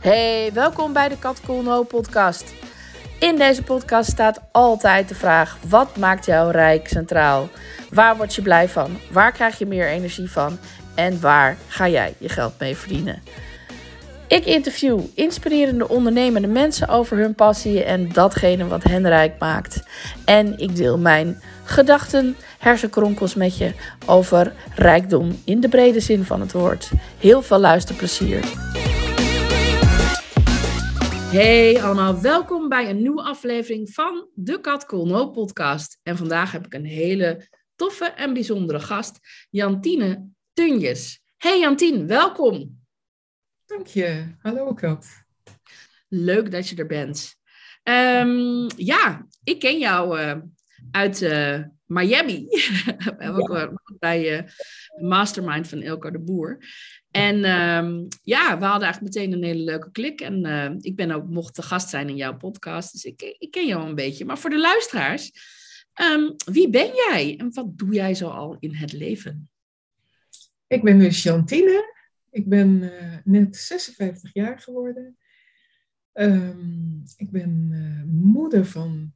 Hey, welkom bij de Kat No podcast. In deze podcast staat altijd de vraag: wat maakt jou rijk centraal? Waar word je blij van? Waar krijg je meer energie van? En waar ga jij je geld mee verdienen? Ik interview inspirerende ondernemende mensen over hun passie en datgene wat hen rijk maakt. En ik deel mijn gedachten, hersenkronkels met je over rijkdom in de brede zin van het woord. Heel veel luisterplezier. Hey allemaal, welkom bij een nieuwe aflevering van de Kat Cool No podcast. En vandaag heb ik een hele toffe en bijzondere gast, Jantine Tunjes. Hey Jantien, welkom. Dank je. Hallo Kat. Leuk dat je er bent. Ehm, ja, ik ken jou uh, uit uh, Miami. We hebben ook ja. bij uh, Mastermind van Elko de Boer. En um, ja, we hadden eigenlijk meteen een hele leuke klik. En uh, ik ben ook mocht te gast zijn in jouw podcast. Dus ik, ik ken jou een beetje. Maar voor de luisteraars, um, wie ben jij en wat doe jij zo al in het leven? Ik ben dus Jantine. Ik ben uh, net 56 jaar geworden. Um, ik ben uh, moeder van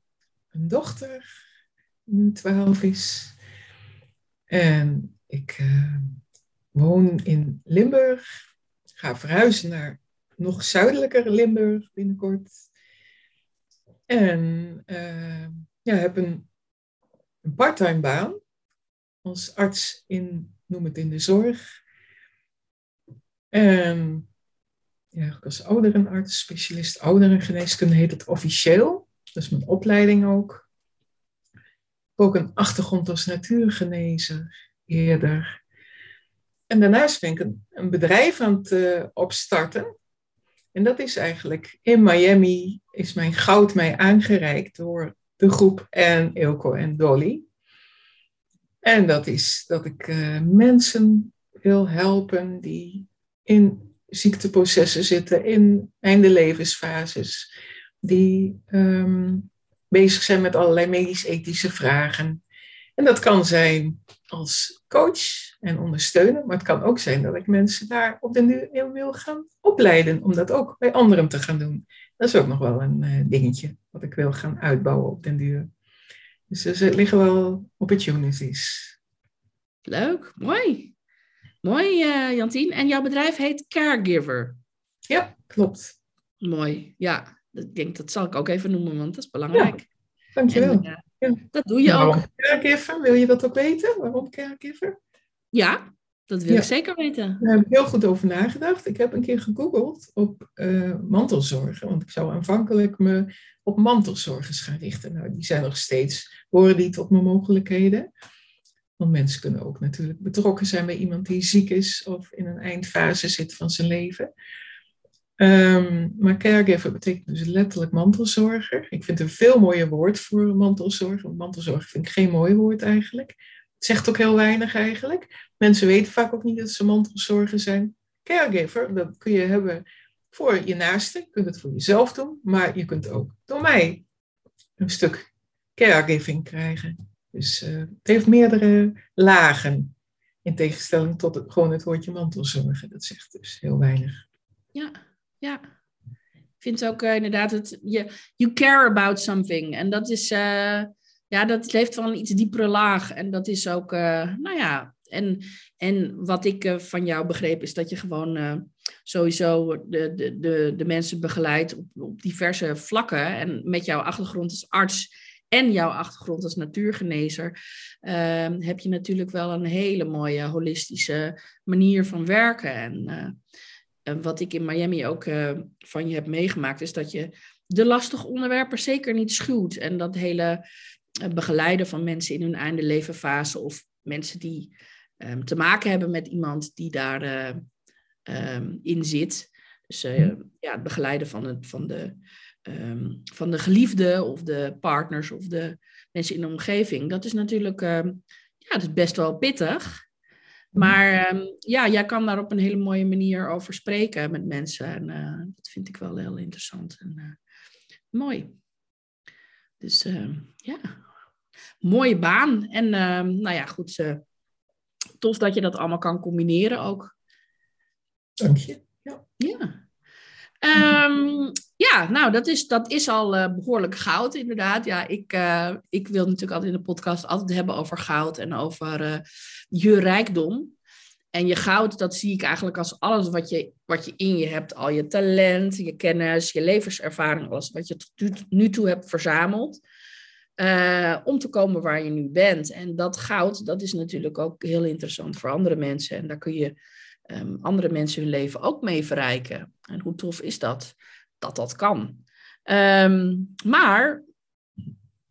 een dochter, die nu 12 is. En ik woon in Limburg. Ga verhuizen naar nog zuidelijker Limburg binnenkort. En ja, heb een, een parttime baan als arts in, noem het in de zorg. En ja, ik als ouderenarts, specialist ouderengeneeskunde heet het officieel. Dat is mijn opleiding ook. Ik heb ook een achtergrond als natuurgenezer eerder. En daarnaast ben ik een, bedrijf aan het uh, opstarten. En dat is eigenlijk in Miami is mijn goud mij aangereikt door de groep en Ilko en Dolly. En dat is dat ik uh, mensen wil helpen die in ziekteprocessen zitten, in einde levensfases, die um, bezig zijn met allerlei medisch-ethische vragen. En dat kan zijn als coach en ondersteunen, maar het kan ook zijn dat ik mensen daar op de nu wil gaan opleiden, om dat ook bij anderen te gaan doen. Dat is ook nog wel een uh, dingetje wat ik wil gaan uitbouwen op den duur. Dus er liggen wel opportunities. Leuk, mooi. Mooi, uh, Jantien. En jouw bedrijf heet Caregiver. Ja, klopt. Mooi, ja. Ik denk dat zal ik ook even noemen, want dat is belangrijk. Ja, dankjewel. En, uh, ja. Dat doe je ook. Wil je dat ook weten? Waarom Caregiver? Ja, dat wil ja. ik zeker weten. Daar heb ik heel goed over nagedacht. Ik heb een keer gegoogeld op uh, mantelzorgen. Want ik zou aanvankelijk me op mantelzorgers gaan richten. Nou, die zijn nog steeds, horen die tot mijn mogelijkheden. Want mensen kunnen ook natuurlijk betrokken zijn bij iemand die ziek is of in een eindfase zit van zijn leven. Um, maar caregiver betekent dus letterlijk mantelzorger. Ik vind een veel mooier woord voor mantelzorg. Want mantelzorg vind ik geen mooi woord eigenlijk. Het zegt ook heel weinig eigenlijk. Mensen weten vaak ook niet dat ze mantelzorger zijn. Caregiver, dat kun je hebben voor je naaste. Je kunt het voor jezelf doen. Maar je kunt ook door mij een stuk caregiving krijgen. Dus uh, het heeft meerdere lagen. In tegenstelling tot het, gewoon het woordje mantelzorgen. Dat zegt dus heel weinig. Ja, ja. Ik vind ook uh, inderdaad het, je, you care about something. En dat is, uh, ja, dat heeft wel een iets diepere laag. En dat is ook, nou ja, en, en wat ik van jou begreep is dat je gewoon sowieso de, de, de, de mensen begeleidt op, op diverse vlakken. En met jouw achtergrond als arts en jouw achtergrond als natuurgenezer, uh, heb je natuurlijk wel een hele mooie holistische manier van werken. En, en wat ik in Miami ook uh, van je heb meegemaakt, is dat je de lastige onderwerpen zeker niet schuwt. En dat hele eh, begeleiden van mensen in hun einde levenfase of mensen die um, te maken hebben met iemand die daarin um, in zit. Dus ja, het begeleiden van, het, van de um, van de geliefde of de partners of de mensen in de omgeving. Dat is natuurlijk ja, dat is best wel pittig. Maar um, ja, jij kan daar op een hele mooie manier over spreken met mensen. En uh, dat vind ik wel heel interessant en uh, mooi. Dus ja, mooie baan. En nou ja, goed, uh, tof dat je dat allemaal kan combineren ook. Dank je. Ja. ja. Ehm, ja, nou, dat is, dat is al uh, behoorlijk goud, inderdaad. Ja, ik, uh, ik wil natuurlijk altijd in de podcast altijd hebben over goud en over uh, je rijkdom. En je goud, dat zie ik eigenlijk als alles wat je, wat je in je hebt. Al je talent, je kennis, je levenservaring, alles wat je tot nu toe hebt verzameld. om te komen waar je nu bent. En dat goud, dat is natuurlijk ook heel interessant voor andere mensen. En daar kun je um, andere mensen hun leven ook mee verrijken. En hoe tof is dat? Dat dat kan. Um, maar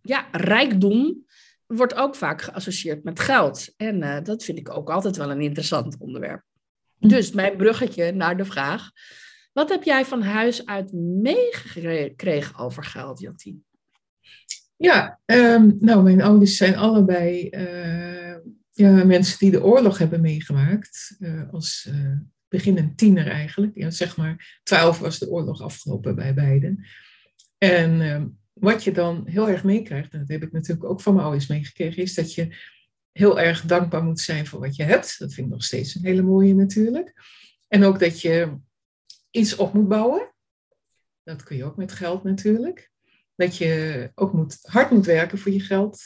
ja, rijkdom wordt ook vaak geassocieerd met geld. En uh, dat vind ik ook altijd wel een interessant onderwerp. Dus mijn bruggetje naar de vraag. Wat heb jij van huis uit meegekregen over geld, Jantien? Ja, um, nou, mijn ouders zijn allebei uh, ja, mensen die de oorlog hebben meegemaakt. Uh, als uh, tiener eigenlijk. Ja, zeg maar, twaalf was de oorlog afgelopen bij beiden. En uh, wat je dan heel erg meekrijgt, en dat heb ik natuurlijk ook van mijn ouders meegekregen, is dat je heel erg dankbaar moet zijn voor wat je hebt. Dat vind ik nog steeds een hele mooie natuurlijk. En ook dat je iets op moet bouwen. Dat kun je ook met geld natuurlijk. Dat je ook moet, hard moet werken voor je geld.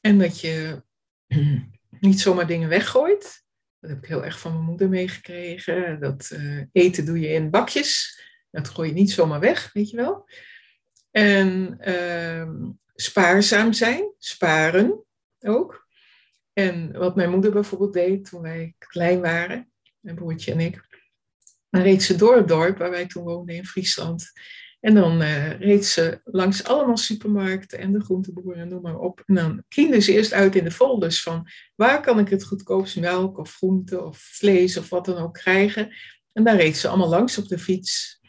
En dat je niet zomaar dingen weggooit. Dat heb ik heel erg van mijn moeder meegekregen. Dat uh, eten doe je in bakjes. Dat gooi je niet zomaar weg, weet je wel. En uh, spaarzaam zijn, sparen ook. En wat mijn moeder bijvoorbeeld deed toen wij klein waren, mijn broertje en ik, dan reed ze door het dorp waar wij toen woonden in Friesland. En dan uh, reed ze langs allemaal supermarkten en de groenteboeren, noem maar op. En dan kiende ze eerst uit in de folders van waar kan ik het goedkoopst melk of groente of vlees of wat dan ook krijgen. En daar reed ze allemaal langs op de fiets.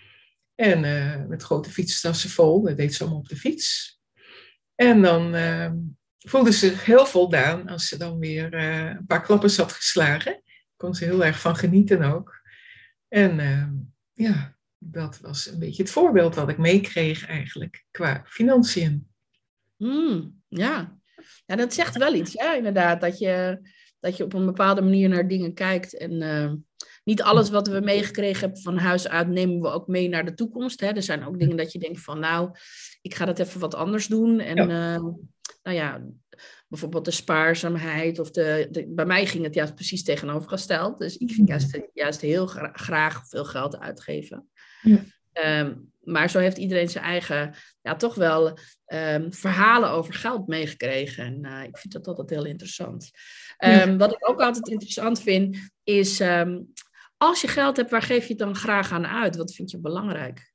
En uh, met grote fietstassen vol, dat deed ze allemaal op de fiets. En dan uh, voelde ze zich heel voldaan als ze dan weer een paar klappen had geslagen. Kon ze heel erg van genieten ook. En ja, dat was een beetje het voorbeeld wat ik meekreeg eigenlijk qua financiën. Mm, ja. ja, dat zegt wel iets, ja, inderdaad. Dat je, dat je op een bepaalde manier naar dingen kijkt. En uh, niet alles wat we meegekregen hebben van huis uit nemen we ook mee naar de toekomst. Hè. Er zijn ook dingen dat je denkt van nou, ik ga dat even wat anders doen. En ja. Uh, nou ja, bijvoorbeeld de spaarzaamheid. Of de, de, bij mij ging het juist precies tegenovergesteld. Dus ik ging juist, juist heel gra graag veel geld uitgeven. Ja. Um, maar zo heeft iedereen zijn eigen, ja, toch wel um, verhalen over geld meegekregen. En uh, ik vind dat altijd heel interessant. Um, ja. Wat ik ook altijd interessant vind, is als je geld hebt, waar geef je het dan graag aan uit? Wat vind je belangrijk?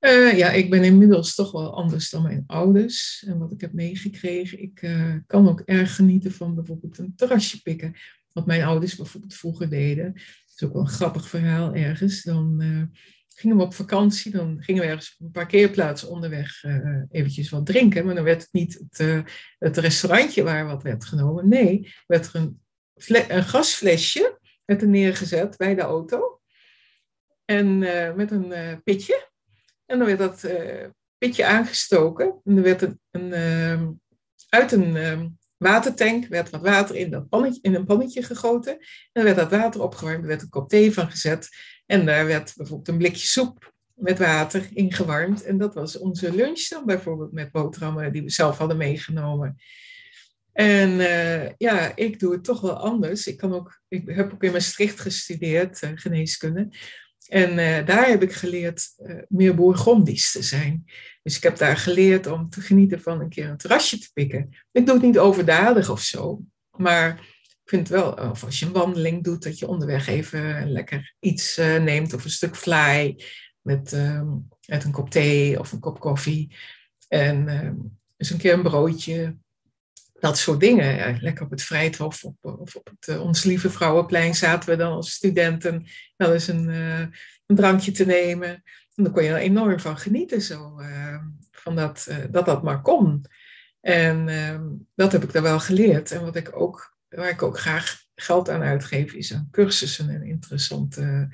Uh, ja, ik ben inmiddels toch wel anders dan mijn ouders. En wat ik heb meegekregen, ik uh, kan ook erg genieten van bijvoorbeeld een terrasje pikken. Wat mijn ouders bijvoorbeeld vroeger deden. Is ook wel een grappig verhaal ergens. Dan uh, gingen we op vakantie, dan gingen we ergens op een parkeerplaats onderweg eventjes wat drinken. Maar dan werd het niet het, het restaurantje waar wat werd genomen. Nee, werd er een, een gasflesje werd er neergezet bij de auto. En met een pitje. En dan werd dat pitje aangestoken. En er werd een, een uh, uit een uh, watertank werd wat water in, dat pannetje, in een pannetje gegoten. En dan werd dat water opgewarmd. Er werd een kop thee van gezet. En daar werd bijvoorbeeld een blikje soep met water ingewarmd. En dat was onze lunch dan bijvoorbeeld met boterhammen die we zelf hadden meegenomen. En uh, ja, ik doe het toch wel anders. Ik, kan ook, ik heb ook in Maastricht gestudeerd, uh, geneeskunde. En uh, daar heb ik geleerd uh, meer bourgondisch te zijn. Dus ik heb daar geleerd om te genieten van een keer een terrasje te pikken. Ik doe het niet overdadig of zo. Maar ik vind wel, of als je een wandeling doet, dat je onderweg even lekker iets uh, neemt. Of een stuk fly met, met een kop thee of een kop koffie. En eens een keer een broodje dat soort dingen. Lekker op het Vrijthof of, op het uh, Ons Lieve Vrouwenplein zaten we dan als studenten wel eens een, uh, een drankje te nemen. En daar kon je er enorm van genieten, zo, uh, van dat, dat dat maar kon. En ehm, dat heb ik daar wel geleerd. En wat ik ook, waar ik ook graag geld aan uitgeef, is aan cursussen en interessante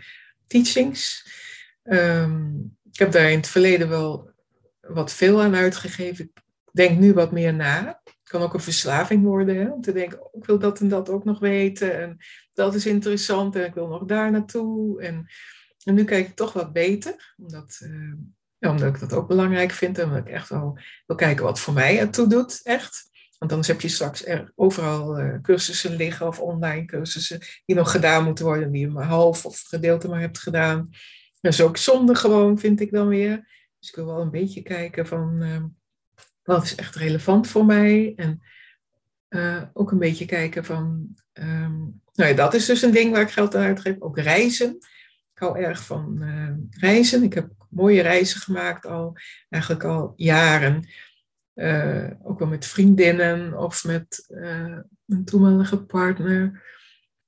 teachings. Um, ik heb daar in het verleden wel wat veel aan uitgegeven. Ik denk nu wat meer na kan ook een verslaving worden. Om te denken, oh, ik wil dat en dat ook nog weten. En dat is interessant en ik wil nog daar naartoe. En En nu kijk ik toch wat beter, omdat, uh, ja, omdat ik dat ook belangrijk vind en omdat ik echt wel wil kijken wat voor mij ertoe doet, echt. Want anders heb je straks er overal uh, cursussen liggen of online cursussen die nog gedaan moeten worden, die je maar half of gedeelte maar hebt gedaan. Dat is ook zonde gewoon, vind ik dan weer. Dus ik wil wel een beetje kijken van uh, wat is echt relevant voor mij. En uh, ook een beetje kijken van, um, nou ja, dat is dus een ding waar ik geld aan uitgeef. Ook reizen. Ik hou erg van reizen. Ik heb mooie reizen gemaakt al, eigenlijk al jaren. Uh, ook wel met vriendinnen of met een toenmalige partner.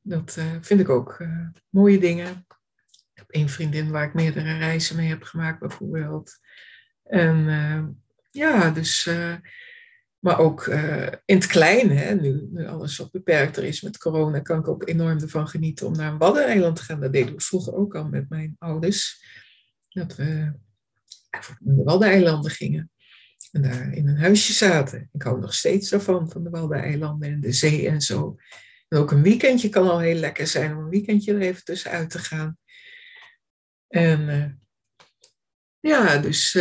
Dat vind ik ook mooie dingen. Ik heb één vriendin waar ik meerdere reizen mee heb gemaakt, bijvoorbeeld. En ja, dus. maar ook in het klein, hè, nu, nu alles wat beperkter is met corona, kan ik ook enorm ervan genieten om naar een Waddeneiland te gaan. Dat deden we vroeger ook al met mijn ouders. Dat we naar de Waddeneilanden gingen. En daar in een huisje zaten. Ik hou nog steeds daarvan, van de Waddeneilanden en de zee en zo. En ook een weekendje kan al heel lekker zijn om een weekendje er even tussenuit te gaan. En uh, ja, dus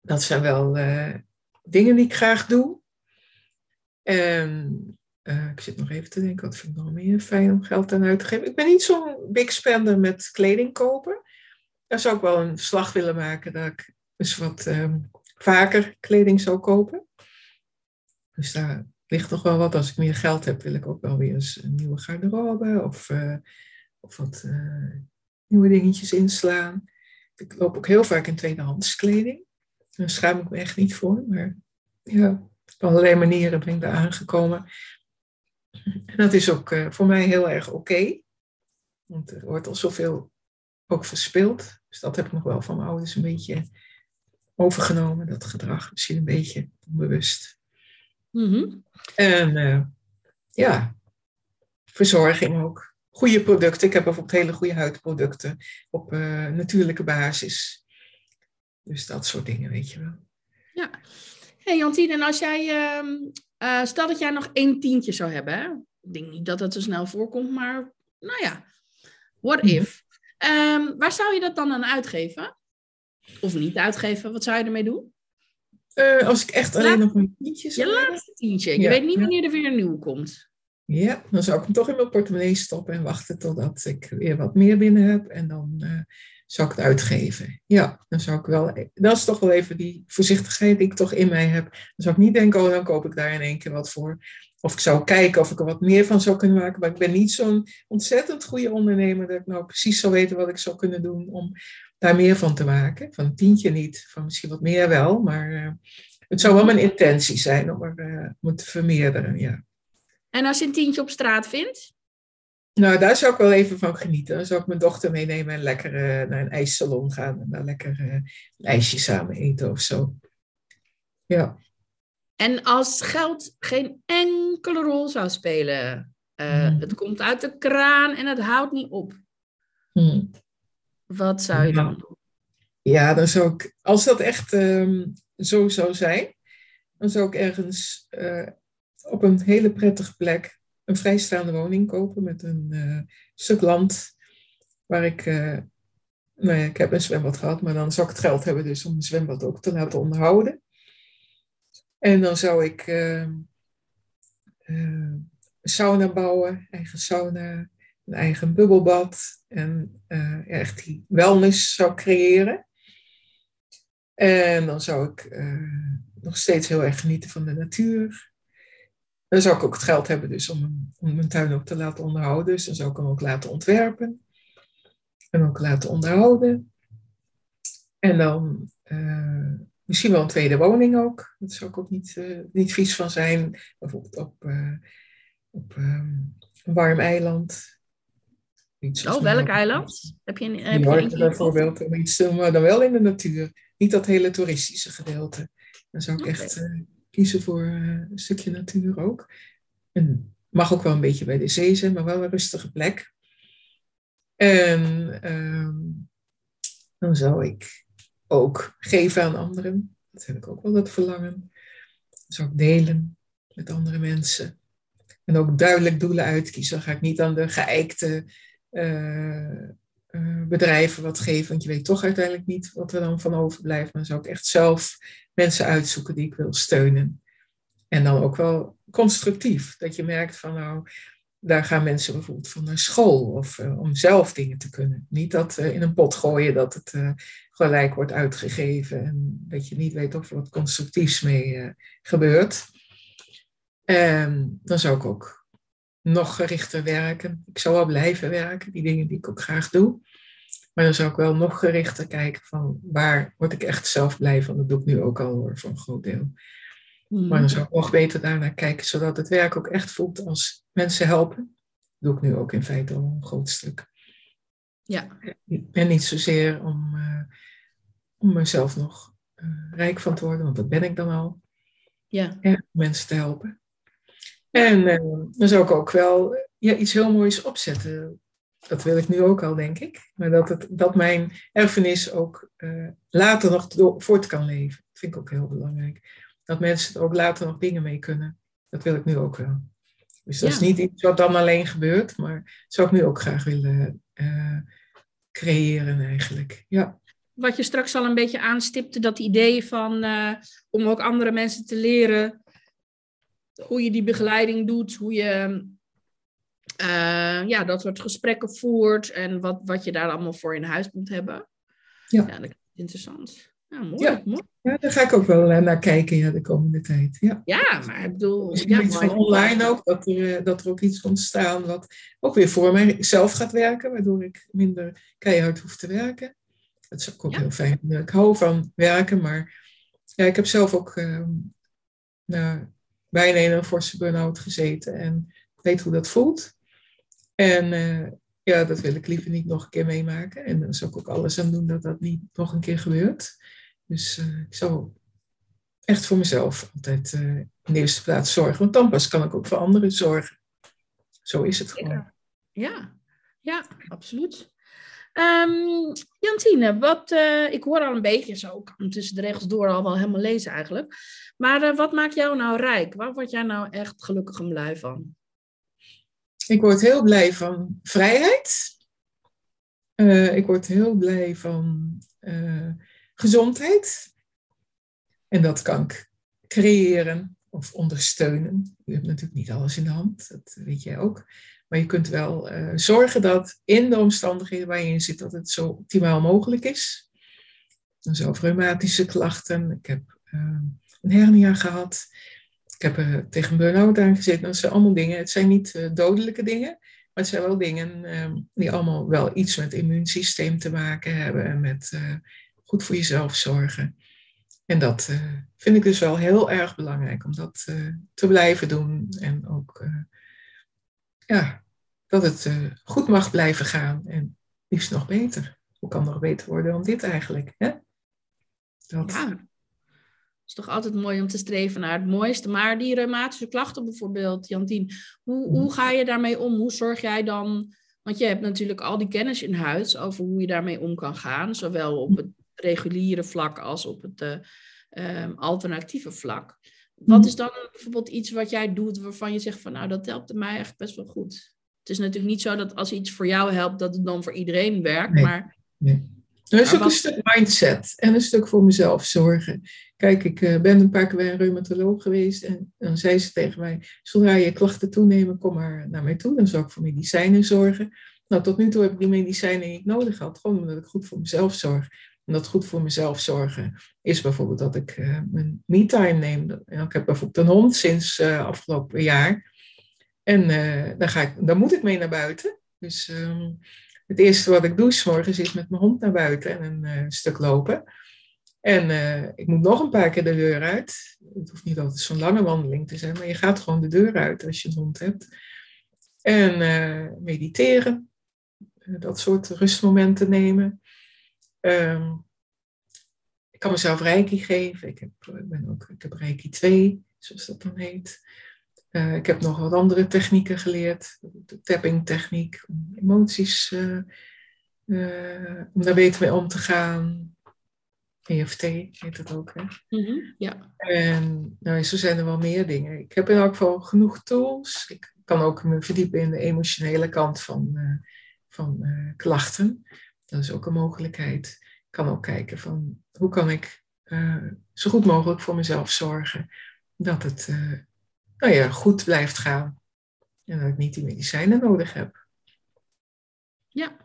dat zijn wel uh, dingen die ik graag doe. En ik zit nog even te denken, wat vind ik nog meer fijn om geld aan uit te geven. Ik ben niet zo'n big spender met kleding kopen. Daar zou ik wel een slag willen maken dat ik dus wat um, vaker kleding zou kopen. Dus daar ligt nog wel wat. Als ik meer geld heb, wil ik ook wel weer eens een nieuwe garderobe of, uh, of wat nieuwe dingetjes inslaan. Ik loop ook heel vaak in tweedehands kleding. Daar schaam ik me echt niet voor. Maar ja, op allerlei manieren ben ik daar aangekomen. En dat is ook uh, voor mij heel erg oké. Okay. Want er wordt al zoveel ook verspild. Dus dat heb ik nog wel van mijn ouders een beetje overgenomen, dat gedrag. Misschien een beetje onbewust. Mm En uh, ja, verzorging ook. Goede producten. Ik heb bijvoorbeeld hele goede huidproducten op uh, natuurlijke basis. Dus dat soort dingen, weet je wel. Ja. hey Jantien, en als jij, uh, stel dat jij nog één tientje zou hebben, hè? ik denk niet dat dat zo snel voorkomt, maar nou ja, what if? Um, waar zou je dat dan aan uitgeven? Of niet uitgeven? Wat zou je ermee doen? Uh, als ik echt alleen nog een tientje zou Je laatste tientje. Je ja, weet niet wanneer er weer een nieuw komt. Ja, dan zou ik hem toch in mijn portemonnee stoppen en wachten totdat ik weer wat meer binnen heb. En dan uh, zou ik het uitgeven. Ja, dan zou ik wel. Dat is toch wel even die voorzichtigheid die ik toch in mij heb. Dan zou ik niet denken, oh, dan koop ik daar in één keer wat voor. Of ik zou kijken of ik er wat meer van zou kunnen maken. Maar ik ben niet zo'n ontzettend goede ondernemer dat ik nou precies zou weten wat ik zou kunnen doen om daar meer van te maken. Van een tientje niet, van misschien wat meer wel. Maar uh, het zou wel mijn intentie zijn om er uh, te vermeerderen, ja. En als je een tientje op straat vindt? Nou, daar zou ik wel even van genieten. Dan zou ik mijn dochter meenemen en lekker uh, naar een ijssalon gaan. En daar lekker een ijsje samen eten of zo. Ja. En als geld geen enkele rol zou spelen, uh, hmm. het komt uit de kraan en het houdt niet op. Hmm. Wat zou je dan doen? Ja, dan zou ik, als dat echt um, zo zou zijn, dan zou ik ergens op een hele prettige plek een vrijstaande woning kopen met een uh, stuk land waar ik, uh, nou ja, ik heb een zwembad gehad, maar dan zou ik het geld hebben dus om een zwembad ook te laten onderhouden. En dan zou ik een sauna bouwen, eigen sauna, een eigen bubbelbad en uh, echt die wellness zou creëren. En dan zou ik uh, nog steeds heel erg genieten van de natuur. Dan zou ik ook het geld hebben dus om, om mijn tuin ook te laten onderhouden. Dus dan zou ik hem ook laten ontwerpen. En ook laten onderhouden. En dan uh, misschien wel een tweede woning ook. Daar zou ik ook niet, niet vies van zijn. Bijvoorbeeld op, op um, een warm eiland Iets oh, welk eiland? Heb je, een, heb je bijvoorbeeld om iets maar dan wel in de natuur. Niet dat hele toeristische gedeelte. Dan zou ik okay. echt voor uh, een stukje natuur ook. En mag ook wel een beetje bij de zee zijn, maar wel een rustige plek. En um, dan zou ik ook geven aan anderen. Dat heb ik ook wel dat verlangen. Dat zou ik delen met andere mensen. En ook duidelijk doelen uitkiezen. Dan ga ik niet aan de geëikte uh, eh, bedrijven wat geven, want je weet toch uiteindelijk niet wat er dan van overblijft. Maar zou ik echt zelf mensen uitzoeken die ik wil steunen. En dan ook wel constructief, dat je merkt van nou, daar gaan mensen bijvoorbeeld van naar school of uh, om zelf dingen te kunnen. Niet dat uh, in een pot gooien dat het gelijk wordt uitgegeven en dat je niet weet of er wat constructiefs mee gebeurt. En dan zou ik ook nog gerichter werken. Ik zou wel blijven werken, die dingen die ik ook graag doe. Maar dan zou ik wel nog gerichter kijken van waar word ik echt zelf blij van. Dat doe ik nu ook al hoor, voor een groot deel. Maar dan mhm. zou ik nog beter daarnaar kijken, zodat het werk ook echt voelt als mensen helpen. Dat doe ik nu ook in feite al een groot stuk. Ja. En niet zozeer om, uh, om mezelf nog uh, rijk van te worden, want dat ben ik dan al. Ja. En mensen te helpen. En uh, dan zou ik ook wel ja, iets heel moois opzetten. Dat wil ik nu ook al, denk ik. Maar dat, het, dat mijn erfenis ook later nog voort kan leven. Dat vind ik ook heel belangrijk dat mensen er ook later nog dingen mee kunnen. Dat wil ik nu ook wel. Dus dat is niet iets wat dan alleen gebeurt, maar zou ik nu ook graag willen uh, creëren eigenlijk. Ja. Wat je straks al een beetje aanstipte, dat idee van uh, om ook andere mensen te leren hoe je die begeleiding doet, hoe je uh, ja, dat soort gesprekken voert en wat, wat je daar allemaal voor in huis moet hebben. Ja, ja dat is interessant. Ja, mooi, ja. mooi. Ja, daar ga ik ook wel eh, naar kijken ja, de komende tijd. Ja, ja maar ik bedoel... Misschien ja, iets van online ook, dat er, eh, dat er ook iets ontstaan wat ook weer voor mijzelf gaat werken, waardoor ik minder keihard hoef te werken. Dat is ook, ook heel fijn. Ik hou van werken, maar ja, ik heb zelf ook uh, nou, bijna in een forse burn-out gezeten en weet hoe dat voelt. En uh, ja, dat wil ik liever niet nog een keer meemaken. En dan zou ik ook alles aan doen dat dat niet nog een keer gebeurt. Dus uh, ik zou echt voor mezelf altijd uh, in de eerste plaats zorgen. Want dan pas kan ik ook voor anderen zorgen. Zo is het gewoon. Ja, ja, ja absoluut. Um, Jantine, wat, uh, ik hoor al een beetje zo, ik kan tussen de regels door al wel helemaal lezen eigenlijk. Maar wat maakt jou nou rijk? Waar word jij nou echt gelukkig en blij van? Ik word heel blij van vrijheid. ik word heel blij van gezondheid. En dat kan ik creëren of ondersteunen. Je hebt natuurlijk niet alles in de hand, dat weet jij ook. Maar je kunt wel uh, zorgen dat in de omstandigheden waar je in zit, dat het zo optimaal mogelijk is. Zelf reumatische klachten. Ik heb uh, een hernia gehad. Ik heb er tegen een burn-out aangezeten. Dat zijn allemaal dingen. Het zijn niet uh, dodelijke dingen. Maar het zijn wel dingen ehm, die allemaal wel iets met het immuunsysteem te maken hebben. En met goed voor jezelf zorgen. En dat vind ik dus wel heel erg belangrijk om dat te blijven doen. En ook ja, dat het goed mag blijven gaan. En liefst nog beter. Hoe kan nog beter worden dan dit eigenlijk? Hè? Dat... Ja, het is toch altijd mooi om te streven naar het mooiste. Maar die reumatische klachten bijvoorbeeld, Jantien, hoe, hoe mm. ga je daarmee om? Hoe zorg jij dan want je hebt natuurlijk al die kennis in huis over hoe je daarmee om kan gaan, zowel op het reguliere vlak als op het uh, um, alternatieve vlak. Wat mhm. is dan bijvoorbeeld iets wat jij doet waarvan je zegt van nou dat helpt mij echt best wel goed? Het is natuurlijk niet zo dat als iets voor jou helpt dat het dan voor iedereen werkt, nee. maar... Nee. Er is ook een stuk mindset en een stuk voor mezelf zorgen. Kijk, ik uh, ben een paar keer bij een reumatoloog geweest en dan zei ze tegen mij, zodra je klachten toenemen, kom maar naar mij toe. Dan zal ik voor medicijnen zorgen. Nou, tot nu toe heb ik die medicijnen niet nodig gehad, gewoon omdat ik goed voor mezelf zorg. En dat goed voor mezelf zorgen is bijvoorbeeld dat ik uh, mijn me-time neem. Ik heb bijvoorbeeld een hond sinds uh, afgelopen jaar. En uh, daar, ga ik, daar moet ik mee naar buiten. Dus um, het eerste wat ik doe s morgens is met mijn hond naar buiten en een stuk lopen. En ik moet nog een paar keer de deur uit. Het hoeft niet altijd zo'n lange wandeling te zijn, maar je gaat gewoon de deur uit als je een hond hebt. En mediteren, dat soort rustmomenten nemen. Um, ik kan mezelf reiki geven. Ik heb, ik ben ook, ik heb reiki 2, zoals dat dan heet. Uh, ik heb nog wat andere technieken geleerd. De tapping techniek, om emoties, uh, uh, om daar beter mee om te gaan. EFT heet dat ook, hè? Mm -hmm, ja. En nou, zo zijn er wel meer dingen. Ik heb in elk geval genoeg tools. Ik kan ook me verdiepen in de emotionele kant van van eh, klachten. Dat is ook een mogelijkheid. Ik kan ook kijken van hoe kan ik zo goed mogelijk voor mezelf zorgen dat het nou ja, goed blijft gaan. En dat ik niet die medicijnen nodig heb. Ja,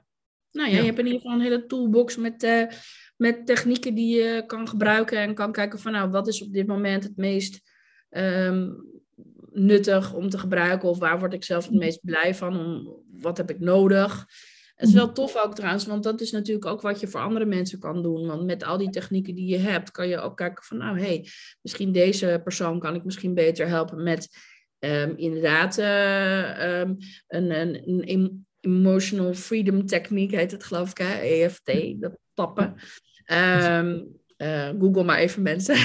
nou ja, je hebt in ieder geval een hele toolbox met, uh, met technieken die je kan gebruiken en kan kijken van nou, wat is op dit moment het meest um, nuttig om te gebruiken of waar word ik zelf het meest blij van, om, wat heb ik nodig. Het is wel tof ook trouwens, want dat is natuurlijk ook wat je voor andere mensen kan doen. Want met al die technieken die je hebt, kan je ook kijken van, nou hé, hey, misschien deze persoon kan ik misschien beter helpen met um, inderdaad uh, um, een, een, een, emotional freedom techniek, heet het geloof ik, hè? EFT, dat tappen. Um, uh, Google maar even mensen.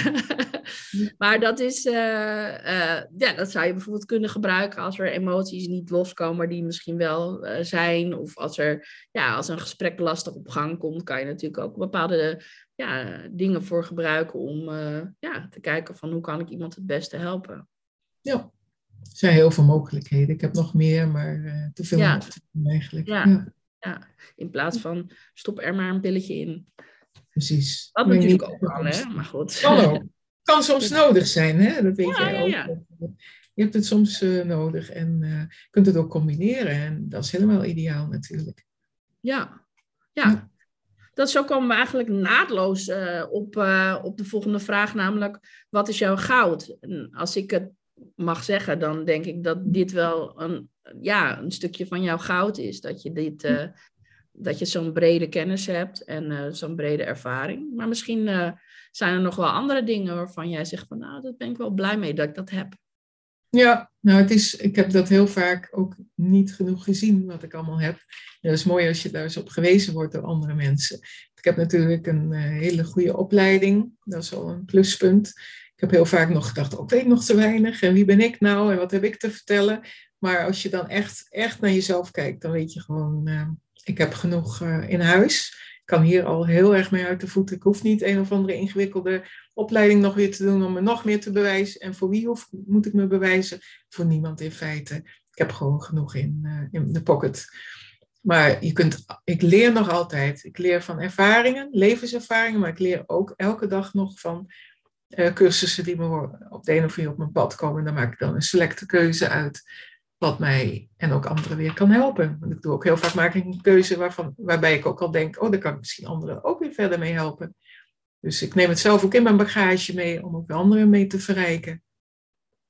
maar dat is, uh, uh, ja, dat zou je bijvoorbeeld kunnen gebruiken als er emoties niet loskomen die misschien wel zijn. Of als er, ja, als een gesprek lastig op gang komt, kan je natuurlijk ook bepaalde ja, dingen voor gebruiken om ja, te kijken van hoe kan ik iemand het beste helpen. Ja, er zijn heel veel mogelijkheden. Ik heb nog meer, maar te veel ja. eigenlijk. Ja. ja. Ja. in plaats van stop er maar een pilletje in. Precies. Dat natuurlijk ook kan, hè? Maar goed. Kan ook. Kan soms nodig zijn, hè? Dat weet ja, jij ook. Ja, je hebt het soms uh, nodig en uh, kunt het ook combineren. En dat is helemaal ideaal natuurlijk. Ja, ja. Dat zo komen we eigenlijk naadloos uh, op, op de volgende vraag, namelijk wat is jouw goud? En als ik het mag zeggen, dan denk ik dat dit wel een, ja, een stukje van jouw goud is. Dat je dit dat je zo'n brede kennis hebt en uh, zo'n brede ervaring. Maar misschien uh, zijn er nog wel andere dingen waarvan jij zegt van nou, dat ben ik wel blij mee dat ik dat heb. Ja, nou het is, ik heb dat heel vaak ook niet genoeg gezien wat ik allemaal heb. Dat is mooi als je daar eens op gewezen wordt door andere mensen. Ik heb natuurlijk een uh, hele goede opleiding, dat is al een pluspunt. Ik heb heel vaak nog gedacht, oh, ik weet nog te weinig en wie ben ik nou en wat heb ik te vertellen. Maar als je dan echt, echt naar jezelf kijkt, dan weet je gewoon, ik heb genoeg uh, in huis. Ik kan hier al heel erg mee uit de voeten. Ik hoef niet een of andere ingewikkelde opleiding nog weer te doen om me nog meer te bewijzen. En voor wie hoef, moet ik me bewijzen? Voor niemand in feite. Ik heb gewoon genoeg in, uh, in de pocket. Maar je kunt, ik leer nog altijd. Ik leer van ervaringen, levenservaringen, maar ik leer ook elke dag nog van uh, cursussen die me op de een of andere op mijn pad komen. Daar maak ik dan een selecte keuze uit wat mij en ook anderen weer kan helpen. Want ik doe ook heel vaak maak ik een keuze waarvan, waarbij ik ook al denk, oh, daar kan ik misschien anderen ook weer verder mee helpen. Dus ik neem het zelf ook in mijn bagage mee om ook anderen mee te verrijken.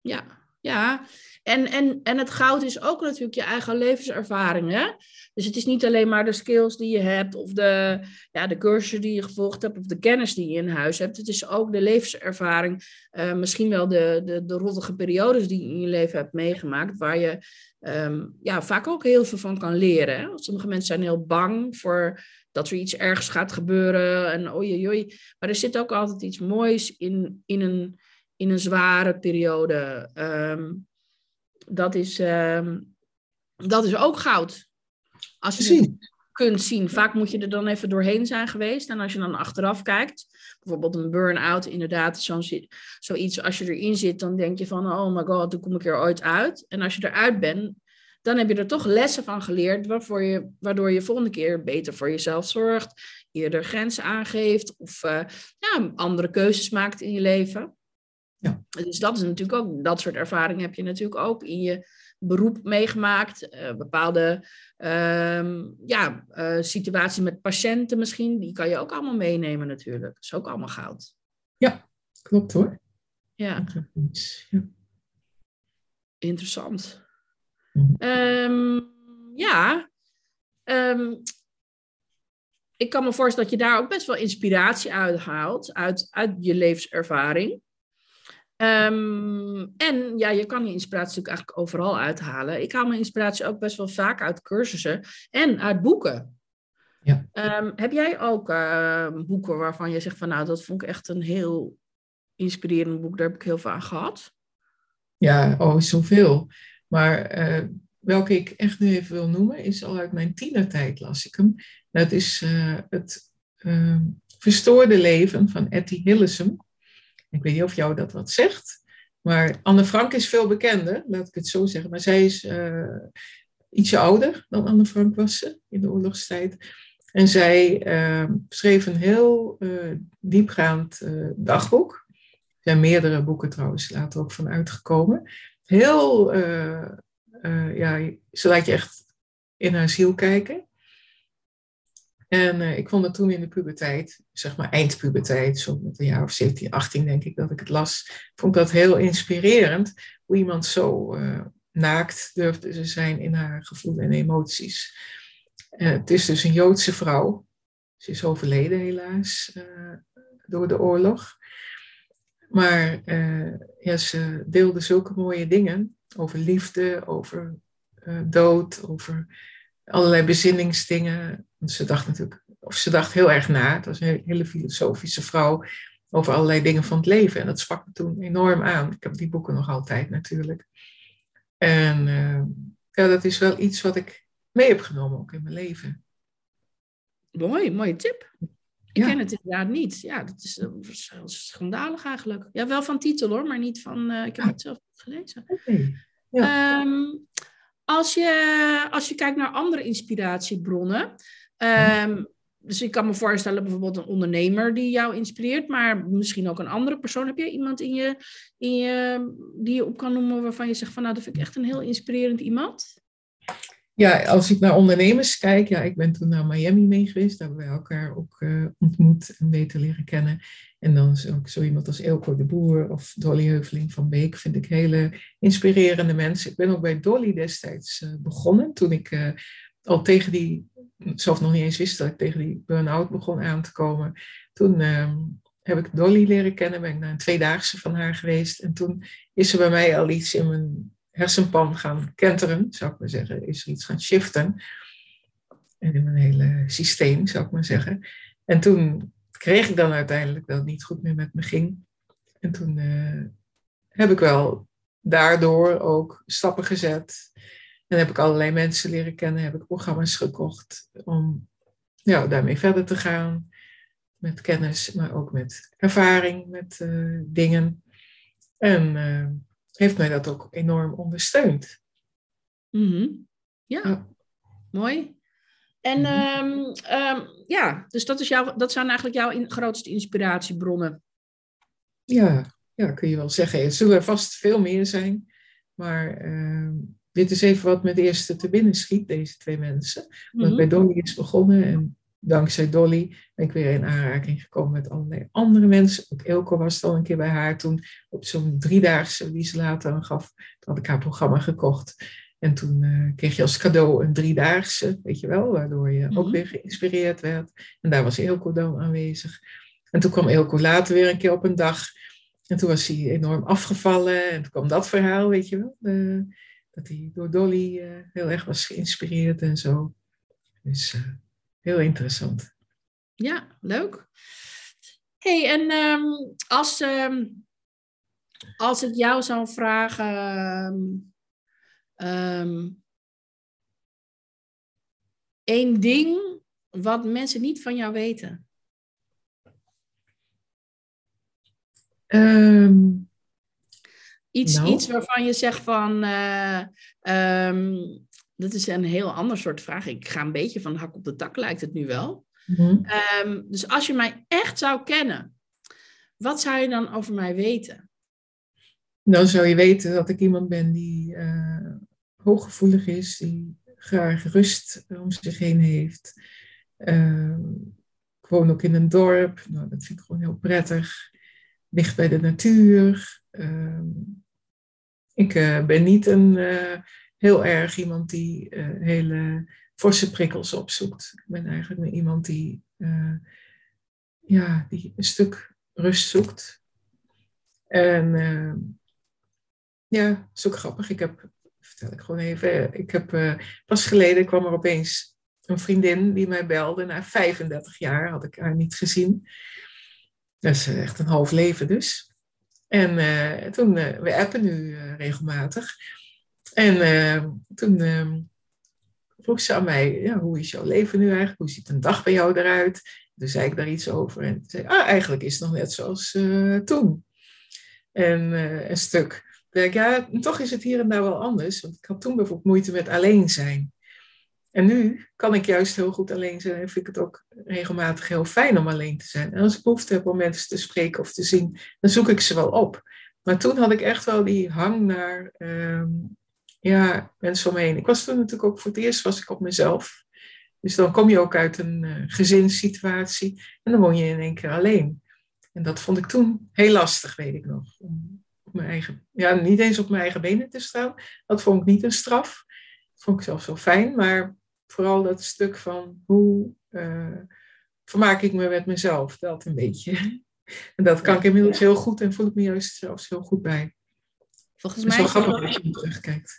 Ja, ja. En, en, en het goud is ook natuurlijk je eigen levenservaring. Dus het is niet alleen maar de skills die je hebt, of de, ja, de cursussen die je gevolgd hebt, of de kennis die je in huis hebt. Het is ook de levenservaring, uh, misschien wel de, de, de rottige periodes die je in je leven hebt meegemaakt, waar je um, ja, vaak ook heel veel van kan leren. Sommige mensen zijn heel bang voor dat er iets ergs gaat gebeuren en oei, oei. Maar er zit ook altijd iets moois in, in, een, in een zware periode. Um, dat, is, um, dat is ook goud. Als je het kunt zien. Vaak moet je er dan even doorheen zijn geweest. En als je dan achteraf kijkt, bijvoorbeeld een burn-out, inderdaad, zo'n, zoiets, als je erin zit, dan denk je van, oh my god, hoe kom ik er ooit uit? En als je eruit bent, dan heb je er toch lessen van geleerd, waarvoor je, waardoor je volgende keer beter voor jezelf zorgt, eerder grenzen aangeeft of uh, ja, andere keuzes maakt in je leven. Ja. Dus dat is natuurlijk ook, dat soort ervaring heb je natuurlijk ook in je beroep meegemaakt. Uh, bepaalde um, ja, uh, situatie met patiënten misschien, die kan je ook allemaal meenemen natuurlijk. Dat is ook allemaal goud. Ja, klopt hoor. Ja. ja. Interessant. Um, ja. Um, ik kan me voorstellen dat je daar ook best wel inspiratie uit haalt, uit, uit je levenservaring. Um, en ja, je kan je inspiratie natuurlijk eigenlijk overal uithalen. Ik haal mijn inspiratie ook best wel vaak uit cursussen en uit boeken. Ja. Um, heb jij ook uh, boeken waarvan je zegt van nou, dat vond ik echt een heel inspirerend boek, daar heb ik heel veel aan gehad? Ja, oh, zoveel. Maar uh, welke ik echt nu even wil noemen, is al uit mijn tienertijd las ik hem. Dat is uh, het Verstoorde Leven van Etty Hillesum. Ik weet niet of jou dat wat zegt. Maar Anne Frank is veel bekender, laat ik het zo zeggen. Maar zij is uh, ietsje ouder dan Anne Frank was ze in de oorlogstijd. En zij uh, schreef een heel uh, diepgaand uh, dagboek. Er zijn meerdere boeken trouwens later ook van uitgekomen. Heel, ja, ze laat je echt in haar ziel kijken. En ik vond het toen in de puberteit, zeg maar eindpuberteit, zo met een jaar of 17, 18 denk ik dat ik het las, vond ik dat heel inspirerend. Hoe iemand zo naakt durfde ze zijn in haar gevoelens en emoties. Uh, het is dus een Joodse vrouw. Ze is overleden helaas uh, door de oorlog. Maar ja, ze deelde zulke mooie dingen over liefde, over dood, over allerlei bezinningsdingen. Ze dacht natuurlijk, of ze dacht heel erg na. Het was een hele filosofische vrouw over allerlei dingen van het leven. En dat sprak me toen enorm aan. Ik heb die boeken nog altijd natuurlijk. En ja, dat is wel iets wat ik mee heb genomen ook in mijn leven. Mooi, mooie tip. Ik ken het inderdaad niet. Ja, dat is, schandalig eigenlijk. Ja, wel van titel hoor, maar niet van. Uh, ik heb het zelf gelezen. Okay. Ja. Um, als, je, als je kijkt naar andere inspiratiebronnen. Um, dus ik kan me voorstellen, bijvoorbeeld een ondernemer die jou inspireert, maar misschien ook een andere persoon. Heb je iemand in je, in je, die je op kan noemen waarvan je zegt van nou, dat vind ik echt een heel inspirerend iemand? ja, als ik naar ondernemers kijk, ja, ik ben toen naar Miami mee geweest. Daar hebben we elkaar ook uh, ontmoet en beter leren kennen. En dan is ook zo iemand als Elko de Boer of Dolly Heuveling van Beek, vind ik hele inspirerende mensen. Ik ben ook bij Dolly destijds uh, begonnen, toen ik uh, al tegen die, zelf nog niet eens wist dat ik tegen die burn-out begon aan te komen. Toen ehm, heb ik Dolly leren kennen, ben ik naar een tweedaagse van haar geweest. En toen is er bij mij al iets in mijn hersenpan gaan kenteren, zou ik maar zeggen. Is er iets gaan shiften. En in mijn hele systeem, zou ik maar zeggen. En toen kreeg ik dan uiteindelijk dat het niet goed meer met me ging. En toen uh, heb ik wel daardoor ook stappen gezet. En heb ik allerlei mensen leren kennen, heb ik programma's gekocht om ja, daarmee verder te gaan. Met kennis, maar ook met ervaring, met uh, dingen. En uh, heeft mij dat ook enorm ondersteund. Mm ja. mooi. En um, ja, dus dat, is jouw, dat zijn eigenlijk jouw in, grootste inspiratiebronnen. Ja, ja, kun je wel zeggen. Er zullen er vast veel meer zijn. Maar uh, dit is even wat me het eerste te binnen schiet, deze twee mensen. Want mm bij Donnie is begonnen en dankzij Dolly ben ik weer in aanraking gekomen met allerlei andere mensen. Ook Elko was al een keer bij haar toen op zo'n driedaagse die ze later aan gaf. Toen had ik haar programma gekocht. En toen uh, kreeg je als cadeau een driedaagse, weet je wel, waardoor je ook mhm. weer geïnspireerd werd. En daar was Elko dan aanwezig. En toen kwam Elko later weer een keer op een dag. En toen was hij enorm afgevallen. En toen kwam dat verhaal, weet je wel. Dat hij door Dolly uh, heel erg was geïnspireerd en zo. Dus Heel interessant. Ja, leuk. hey, en um, als, um, als ik jou zou vragen. Um, één ding wat mensen niet van jou weten. Iets, nou. iets waarvan je zegt van. Uh, dat is een heel ander soort vraag. Ik ga een beetje van hak op de tak, lijkt het nu wel. Mhm. Ehm, dus als je mij echt zou kennen, wat zou je dan over mij weten? Dan zou je weten dat ik iemand ben die uh, hooggevoelig is, die graag rust om zich heen heeft. Uh, ik woon ook in een dorp, nou, dat vind ik gewoon heel prettig. Dicht bij de natuur. Ehm, ik uh, ben niet een eh, heel erg iemand die uh, hele forse prikkels opzoekt. Ik ben eigenlijk iemand die, ja, die een stuk rust zoekt. En uh, ja, ook grappig. Ik heb, vertel ik gewoon even, ik heb pas geleden kwam er opeens een vriendin die mij belde. Na 35 jaar had ik haar niet gezien. Dat is echt een half leven dus. En toen, we appen nu regelmatig. En toen uh, vroeg ze aan mij, ja, hoe is jouw leven nu eigenlijk? Hoe ziet een dag bij jou eruit? Toen zei ik daar iets over en zei ah, eigenlijk is het nog net zoals toen. En een stuk. Ja, toch is het hier en daar wel anders. Want ik had toen bijvoorbeeld moeite met alleen zijn. En nu kan ik juist heel goed alleen zijn en vind ik het ook regelmatig heel fijn om alleen te zijn. En als ik behoefte heb om mensen te spreken of te zien, dan zoek ik ze wel op. Maar toen had ik echt wel die hang naar ehm, ja, mensen om me heen. Ik was toen natuurlijk ook voor het eerst was ik op mezelf. Dus dan kom je ook uit een uh, gezinssituatie en dan woon je in één keer alleen. En dat vond ik toen heel lastig, weet ik nog. Om op mijn eigen, ja, niet eens op mijn eigen benen te staan. Dat vond ik niet een straf. Dat vond ik zelfs wel fijn. Maar vooral dat stuk van hoe uh, vermaak ik me met mezelf, dat een beetje. En dat kan ik inmiddels heel goed en voel ik me juist zelfs heel goed bij. Volgens mij is het wel grappig als je terugkijkt.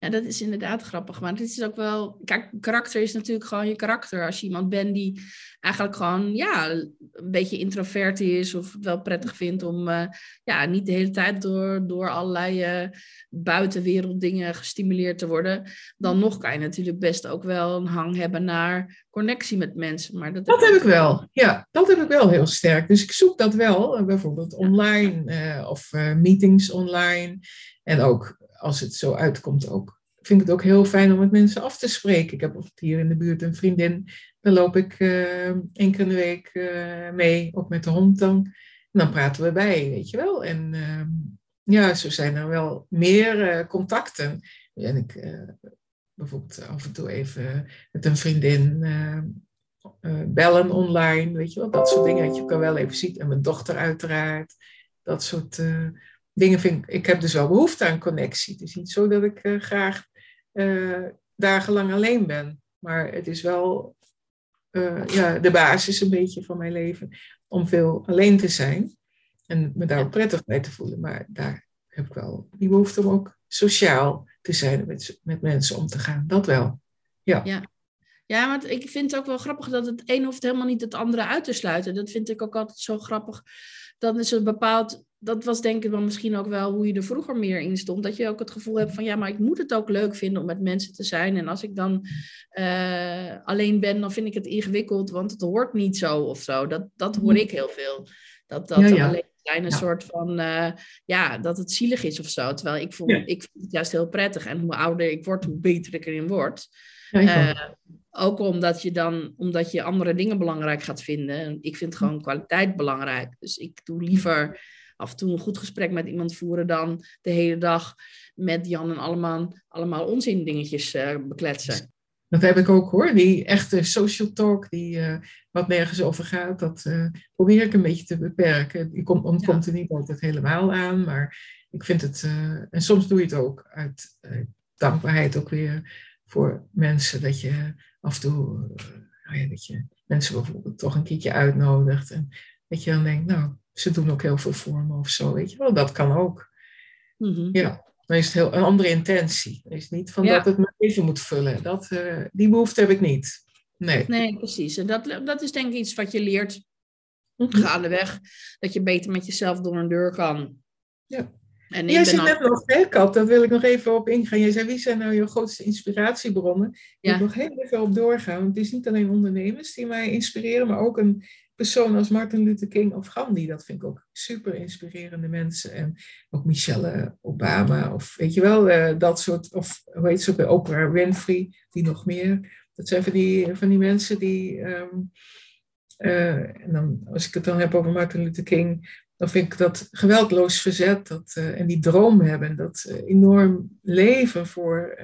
Ja, dat is inderdaad grappig. Maar het is ook wel. Kijk, karakter is natuurlijk gewoon je karakter. Als je iemand bent die eigenlijk gewoon ja, een beetje introvert is. of het wel prettig vindt om uh, ja, niet de hele tijd door, door allerlei uh, buitenwerelddingen gestimuleerd te worden. dan nog kan je natuurlijk best ook wel een hang hebben naar connectie met mensen. Maar dat, dat heb ik wel. Ja, dat heb ik wel heel sterk. Dus ik zoek dat wel. Eh, bijvoorbeeld online of meetings online. En ook als het zo uitkomt ook, vind ik het ook heel fijn om met mensen af te spreken. Ik heb hier in de buurt een vriendin, daar loop ik uh, één keer de week uh, mee, ook met de hond dan. En dan praten we bij, weet je wel. En uh, ja, zo zijn er wel meer eh, contacten. En ik bijvoorbeeld af en toe even met een vriendin bellen online, weet je wel. Dat soort dingen dat je elkaar wel even ziet. En mijn dochter uiteraard. Dat soort dingen vind ik, ik heb dus wel behoefte aan connectie. Het is niet zo dat ik uh, graag uh, dagenlang alleen ben. Maar het is wel uh, ja, de basis een beetje van mijn leven om veel alleen te zijn. En me daar ook prettig bij te voelen. Maar daar heb ik wel die behoefte om ook sociaal te zijn, met, met mensen om te gaan. Dat wel. Ja. ja. Ja, want ik vind het ook wel grappig dat het een hoeft helemaal niet het andere uit te sluiten. Dat vind ik ook altijd zo grappig. Dan is er bepaald dat was denk ik wel misschien ook wel hoe je er vroeger meer in stond. Dat je ook het gevoel hebt van ja, maar ik moet het ook leuk vinden om met mensen te zijn. En als ik dan uh, alleen ben, dan vind ik het ingewikkeld, want het hoort niet zo of zo. Dat, dat hoor ik heel veel. Dat, dat ja, ja. alleen zijn een soort van, uh, ja, dat het zielig is of zo. Terwijl ik, voel, ik vind het juist heel prettig. En hoe ouder ik word, hoe beter ik erin word. Uh, ook omdat je dan, omdat je andere dingen belangrijk gaat vinden. Ik vind gewoon kwaliteit belangrijk. Dus ik doe liever af en toe een goed gesprek met iemand voeren dan de hele dag met Jan en allemaal, allemaal onzin dingetjes uh, bekletsen. Dat heb ik ook hoor. Die echte social talk, die uh, wat nergens over gaat, dat uh, probeer ik een beetje te beperken. Ik kom, ontkomt er niet altijd helemaal aan, maar ik vind het, en soms doe je het ook uit dankbaarheid ook weer voor mensen, dat je af en toe, nou ja, dat je mensen bijvoorbeeld toch een keertje uitnodigt en dat je dan denkt, nou, ze doen ook heel veel voor me of zo, weet je wel. Dat kan ook. Mm-hmm. Ja, dan is het heel, een andere intentie. Het is niet van dat het me even moet vullen. Dat, uh, die behoefte heb ik niet. Nee. Nee, precies. En dat, dat is denk ik iets wat je leert mm-hmm. gaandeweg. Dat je beter met jezelf door een deur kan. Ja. En Jij zit net nog, Kat, daar wil ik nog even op ingaan. Jij zei, wie zijn nou je grootste inspiratiebronnen? Ja. Ik wil nog heel even op doorgaan. Want het is niet alleen ondernemers die mij inspireren, maar ook een personen als Martin Luther King of Gandhi, dat vind ik ook super inspirerende mensen. En ook Michelle Obama, of weet je wel, uh, dat soort, of hoe heet ze ook, Oprah Winfrey, die nog meer. Dat zijn van die, van die mensen die, um, uh, en dan, als ik het dan heb over Martin Luther King, dan vind ik dat geweldloos verzet dat, uh, en die droom hebben, dat enorm leven voor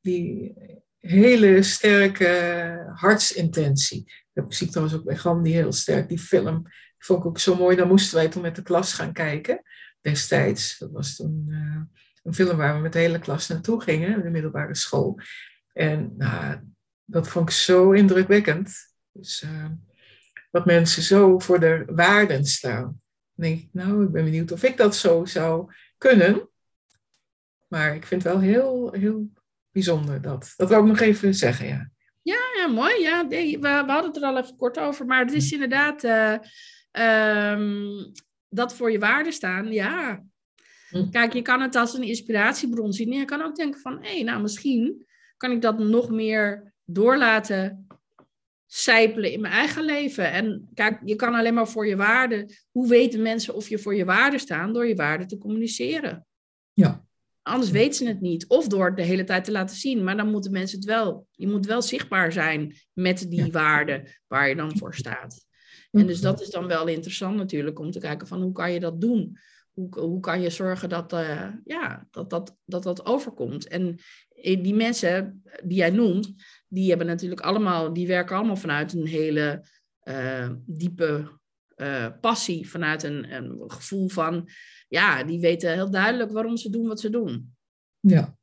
die hele sterke hartsintentie. Dat zie ik trouwens ook bij Gandhi heel sterk, die film. Die vond ik ook zo mooi. Dan moesten wij toen met de klas gaan kijken, destijds. Dat was toen een film waar we met de hele klas naartoe gingen, de middelbare school. En nou, dat vond ik zo indrukwekkend. Dus dat mensen zo voor de waarden staan. Dan denk ik, nou, ik ben benieuwd of ik dat zo zou kunnen. Maar ik vind het wel heel, heel bijzonder dat. Dat wil ik nog even zeggen, ja. Ja, ja mooi. Ja, we, we, hadden het er al even kort over. Maar het is inderdaad uh, um, dat voor je waarde staan. Ja. Hm. Kijk, je kan het als een inspiratiebron zien. En je kan ook denken van, hé, hey, nou misschien kan ik dat nog meer doorlaten sijpelen in mijn eigen leven. En kijk, je kan alleen maar voor je waarde. Hoe weten mensen of je voor je waarde staan? Door je waarde te communiceren. Ja. Anders weten ze het niet. Of door het de hele tijd te laten zien. Maar dan moeten mensen het wel. Je moet wel zichtbaar zijn met die waarde waar je dan voor staat. En dus dat is dan wel interessant natuurlijk om te kijken van hoe kan je dat doen? Hoe, hoe kan je zorgen dat, uh, ja, dat, dat, dat dat overkomt? En die mensen die jij noemt, die hebben natuurlijk allemaal, die werken allemaal vanuit een hele uh, diepe uh, passie, vanuit een, een, gevoel van, ja, die weten heel duidelijk waarom ze doen wat ze doen. Ja.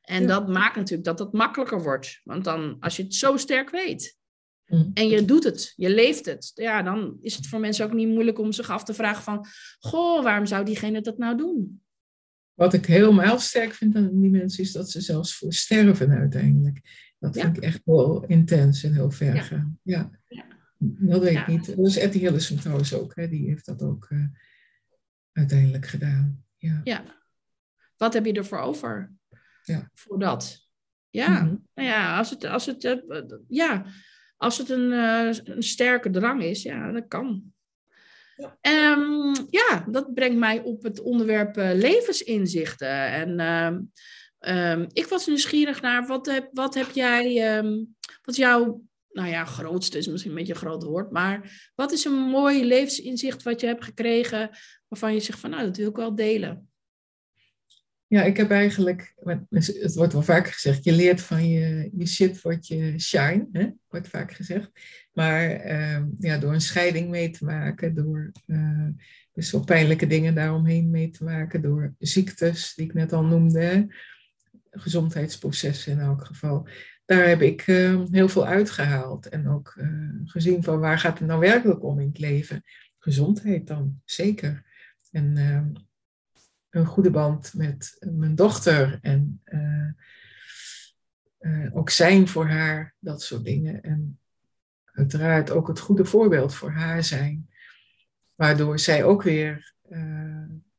En Ja. dat maakt natuurlijk dat het makkelijker wordt. Want dan, als je het zo sterk weet Mm. en je doet het, je leeft het, ja, dan is het voor mensen ook niet moeilijk om zich af te vragen van, goh, waarom zou diegene dat nou doen? Wat ik helemaal sterk vind aan die mensen is dat ze zelfs voor sterven uiteindelijk. Dat Ja. vind ik echt wel intens en heel ver Ja. gaan. Ja. Dat weet ik niet. Dat is Etty Hillesum trouwens ook. Hè. Die heeft dat ook eh, uiteindelijk gedaan. Ja. Ja. Wat heb je ervoor over? Ja. Voor dat. Ja, Mhm. nou ja, als het, als het, eh, ja, als het een, eh, een sterke drang is, ja, dat kan. Ja. Ehm, ja, dat brengt mij op het onderwerp levensinzichten. En ehm, ehm, ik was nieuwsgierig naar, wat heb, wat heb jij, ehm, wat jouw, nou ja, grootste is misschien een beetje een groot woord, maar wat is een mooi levensinzicht wat je hebt gekregen, waarvan je zegt van, nou, dat wil ik wel delen? Ja, ik heb eigenlijk, het wordt wel vaak gezegd, je leert van je, je shit wordt je shine, hè? wordt vaak gezegd. Maar ehm, ja, door een scheiding mee te maken, door eh, dus wel pijnlijke dingen daaromheen mee te maken, door ziektes die ik net al noemde, gezondheidsprocessen in elk geval. Daar heb ik eh, heel veel uitgehaald en ook eh, gezien van waar gaat het nou werkelijk om in het leven. Gezondheid dan, zeker. En ehm, een goede band met mijn dochter en eh, eh, ook zijn voor haar, dat soort dingen. En uiteraard ook het goede voorbeeld voor haar zijn, waardoor zij ook weer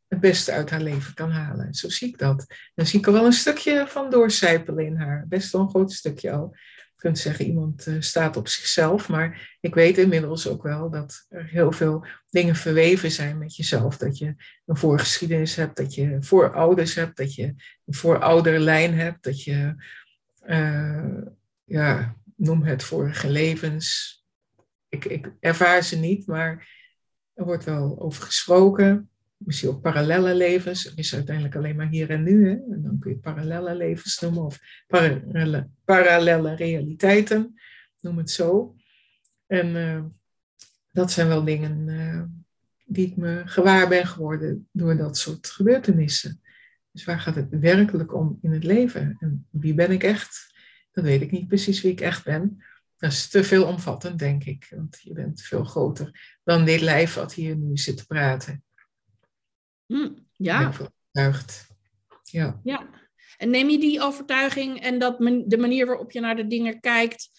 het beste uit haar leven kan halen. Zo zie ik dat. Dan zie ik er wel een stukje van doorcijpelen in haar, best wel een groot stukje al. Je kunt zeggen, iemand eh, staat op zichzelf, maar ik weet inmiddels ook wel dat er heel veel dingen verweven zijn met jezelf. Dat je een voorgeschiedenis hebt, dat je voorouders hebt, dat je een voorouderlijn hebt, dat je, eh, ja, noem het vorige levens. Ik, ik ervaar ze niet, maar er wordt wel over gesproken. Misschien ook parallelle levens. Er is uiteindelijk alleen maar hier en nu. Hè? En dan kun je parallelle levens noemen of parallelle, parallelle realiteiten. Noem het zo. En uh, dat zijn wel dingen uh, die ik me gewaar ben geworden door dat soort gebeurtenissen. Dus waar gaat het werkelijk om in het leven? En wie ben ik echt? Dat weet ik niet precies wie ik echt ben. Dat is te veel omvattend, denk ik. Want je bent veel groter dan dit lijf wat hier nu zit te praten. Hm, ja. Ik overtuigd. Ja. ja. En neem je die overtuiging en dat de manier waarop je naar de dingen kijkt